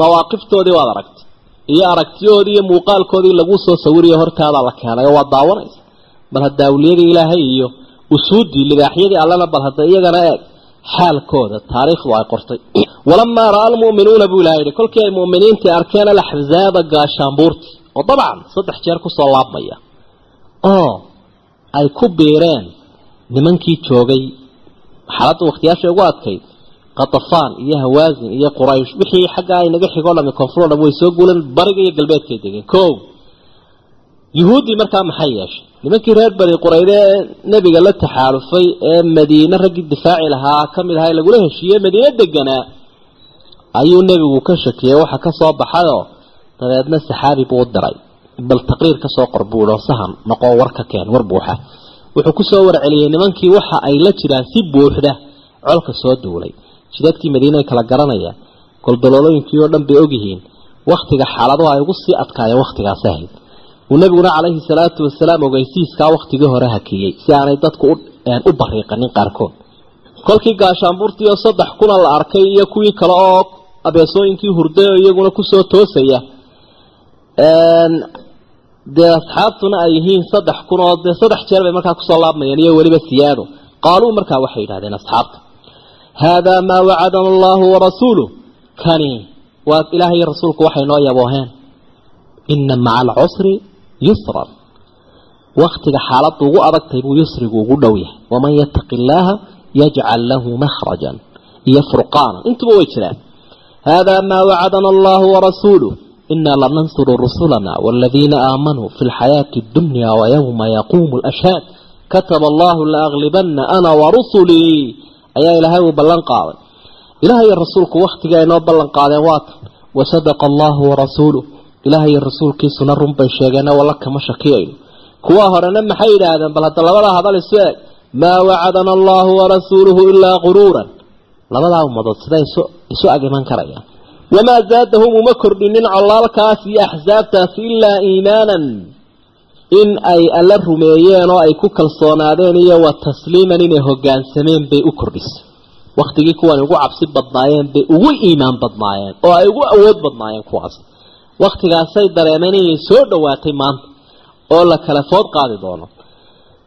mawaaqiftoodii waad aragtay iyo aragtiyahoodii iyo muuqaalkoodii laguu soo sawiriyo hortaada la keenay oo waad daawanaysa. Bal hadda awliyadii ilaahay iyo usuuddii libaaxyadii allana bal hadda iyagana eeg xaalkooda taariikhdu ay qortay. Walamaa ra'a almu'minuuna buu ilaha yidhi kolkii ay mu'miniintii arkeen alaxzaaba gaashaanbuurti oo dabcan saddex jeer ku soo laabmaya oo ay ku biireen nimankii joogay xaaladda wakhtiyaashay ugu adkayd qatafaan iyo hawaasin iyo quraysh wixii xaggaa inaga xigoo dhami koonfuroo dham way soo guuleen bariga iyo galbeedkay degeen ko yuhuuddii markaa maxay yeeshay nimankii reer bani qurayde ee nebiga la taxaalufay ee madiine raggii difaaci lahaa ka mid ahaa lagula heshiiyey madiine deganaa ayuu nebigu ka shakiyey waxa ka soo baxayoo dabeedna saxaabi buu u diray bal taqriir ka soo qor buulo sahan noqo war ka keen war buuxa wuxuu ku soo warceliyey nimankii waxa ay la jiraan si buuxda. Colka soo duulay. Jidadkii madiine ay kala garanayaan goldaloolooyinkii oo dhan bay ogyihiin. Wakhtiga xaaladuhu ay ugu sii adkaayeen wakhtigaas ahayd. Uu nebiguna calayhi salaatu wasalaam ogeysiiskaa wakhtigii hore hakiyey si aanay dadku u bariiqanin qaarkood. Kolkii gaashaanbuurtii oo saddex kuna la arkay iyo kuwii kale oo abeesooyinkii hurday oo iyaguna ku soo toosaya dee asxaabtuna ay yihiin saddex kun oo dee saddex jeer bay markaa ku soo laabmayeen iyo weliba siyaado. Qaaluu markaa waxay yidhahdeen asxaabta haadaa maa wacadana allahu warasuuluh kani waa ilaahay iyo rasuulku waxay noo yabooheen ina maca alcusri yusran. Waktiga xaaladdu ugu adagtay buu yusrigu ugu dhow yahay. Waman yattaqi illaaha yajcal lahu makhrajan iyo furqaana intuba way jiraan. Haadaa maa wacadana allahu warasuuluh إنا لننصر رسلنا والذين آمنوا في الحياة الدنيا ويوم يقوم الأشهاد كتب الله لأغلبن أنا ورسلي أي إلهي وبلن قاضي إلهي الرسول وقت جاينا بلن قاضي وات وصدق الله ورسوله إلهي الرسول كي سنرم بيشيغانا ولك مشاكيين كوا هرنا محيد هذا بل هذا لبدا هذا السؤال ما وعدنا الله ورسوله إلا غرورا لبدا ومضت wamaa zaadahum uma kordhinin colaalkaas iyo axsaabtaas ilaa iimaanan in ay alla rumeeyeen oo ay ku kalsoonaadeen iyo wa tasliiman inay hogaansameen bay u kordhisay waqtigii kuwan ugu cabsi badnaayeen bay ugu iimaan badnaayeen oo ay ugu awood badnaayeen kuwaas wakhtigaasay dareemeen inay soo dhowaatay maanta oo la kala food qaadi doono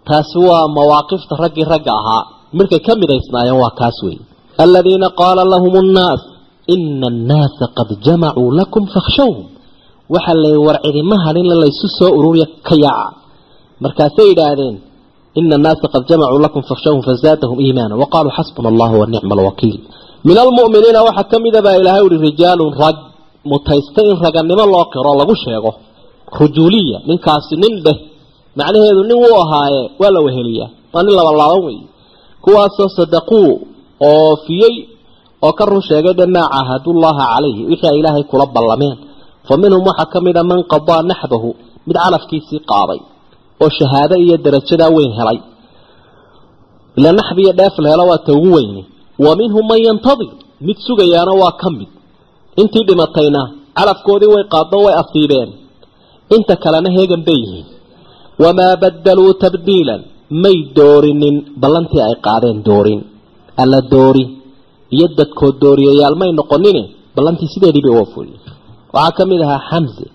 taasi waa mawaaqifta raggii ragga ahaa markay ka midaysnaayeen waa kaas weeye aladiina qaala lahum nnaas ina annaasa qad jamacuu lakum fakhshawhum waxaa lay war cidima hadhinla laysu soo ururiya ka yaaca markaasay yidhaahdeen ina annaasa qad jamacuu lakum fakhshawhum fazaadahum iimaana. Waqaaluu xasbuna allahu wanicma alwakiil min almu'miniina waxaa ka mida baa ilaahay uhi rijaalun rag mutaysta in raganimo loo qiro lagu sheego. Rujuuliya ninkaasi nin dheh macnaheedu nin wuu ahaaye waa la weheliyaa waa nin labalaaban weeye. Kuwaasoo sadaquu oofiyey oo ka run sheegay dhe maa caahadullaha calayhi wixii ay ilaahay kula ballameen. Fa minhum waxaa ka mida man qadaa naxbahu mid calafkiisii qaaday oo shahaado iyo darajadaa weyn helay. Ila naxbi iyo dheef la helo waa ta ugu weyne. Wa minhum man yantadir mid sugayaana waa ka mid. Intii dhimatayna calafkoodii way qaado way asiibeen inta kalena heegan bay yihiin. Wamaa badaluu tabdiilan may doorinin ballantii ay qaadeen doorin. Alla doori iyo dadkood dooriyayaal may noqonine ballantii sideedii bay uwafuliyen waxaa ka mid ahaa xamse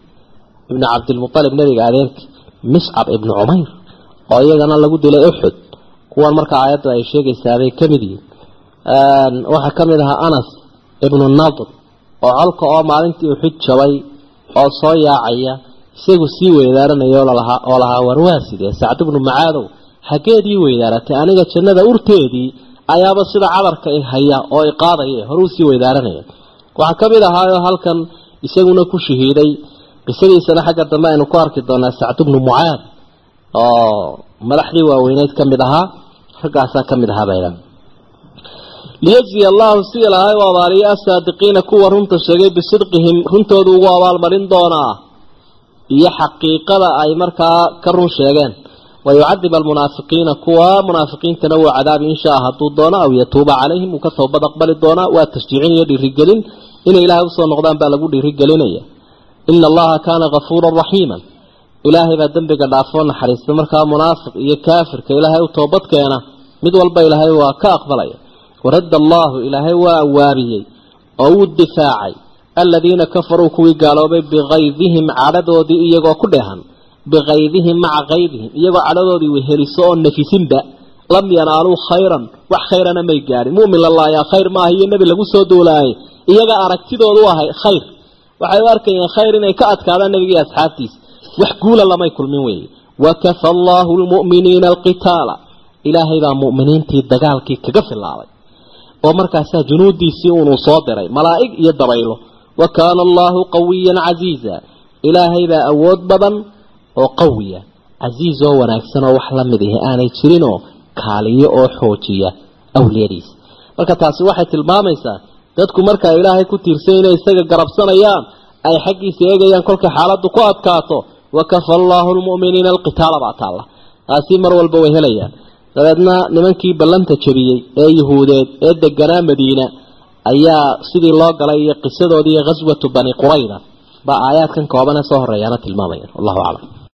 ibnu cabdilmualib nebiga adeerki miscab ibnu cumayr oo iyagana lagu dilay uxud kuwan markaa aayadda ay sheegaysaabay ka mid yihiin. Waxaa ka mid ahaa anas ibnu nadr oo colka oo maalintii uxud jabay oo soo yaacaya isagu sii weydaaranaya oo lahaa warwaaside sacd bnu macaadow xaggeedii weydaaratay aniga jannada urteedii ayaaba sida cadarka haya oo i qaadaya horuu sii weydaaranaya waxaa ka mid ahaayo halkan isaguna ku shahiiday qisadiisana xagga dambe aynu ku arki doonaa sacd bnu mucaad oo madaxdii waaweyneyd ka mid ahaa raggaasaa ka mid ahaa bayla liyajziya allahu si ilaahay u abaaliyo asaadiqiina kuwa runta sheegay bisidqihim runtoodu ugu abaalmarin doonaa iyo xaqiiqada ay markaa ka run sheegeen wayucadib almunaafiqiina kuwa munaafiqiintana wuu cadaabi inshaa hadduu doono aw yatuuba calayhim uu ka toobad aqbali doonaa waa tashjiicin iyo dhiirigelin inay ilaahay u soo noqdaan baa lagu dhiirigelinaya ina allaha kaana kafuuran raxiiman ilaahay baa dembiga dhaafoo naxariista markaa munaafiq iyo kaafirka ilaahay u toobad keena mid walba ilaahay waa ka aqbalaya waradda allaahu ilaahay waa waabiyey oo wuu difaacay aladiina bikaydihim maca kaydihim iyagoo cadhadoodii weheliso oo nafisinba lam yanaaluu khayran wax khayrana may gaadhin mumin lalaayaa khayr maaha iyo nebi lagu soo duulaayay iyaga aragtidoodu ahay khayr waxay u arkayeen khayr inay ka adkaadaan nebigii asxaabtiisa wax guula lamay kulmin weeye wakafa allaahu lmu'miniina alqitaala ilaahay baa mu'miniintii dagaalkii kaga filaabay oo markaasaa junuudiisii unuu soo diray malaa'ig iyo dabaylo wa kaana allaahu qawiyan casiiza ilaahay baa awood badan oo qawiya casiiz oo wanaagsan oo wax la mid ihi aanay jirinoo kaaliyo oo xoojiya awliyadiisa marka taasi waxay tilmaamaysaa dadku markaa ilaahay ku tiirsan inay isaga garabsanayaan ay xaggiisa eegayaan kolkay xaaladdu ku adkaato wakafa allaahu lmu'miniina alqitaala baa taalla. Taasi mar walba way helayaan. Dabeedna nimankii ballanta jabiyey ee yuhuudeed ee deganaa madiina ayaa sidii loo galay iyo qisadoodii ghaswatu bani qurayda baa aayaadkan kooban ee soo horeeyaana tilmaamayaan. Wallahu aclam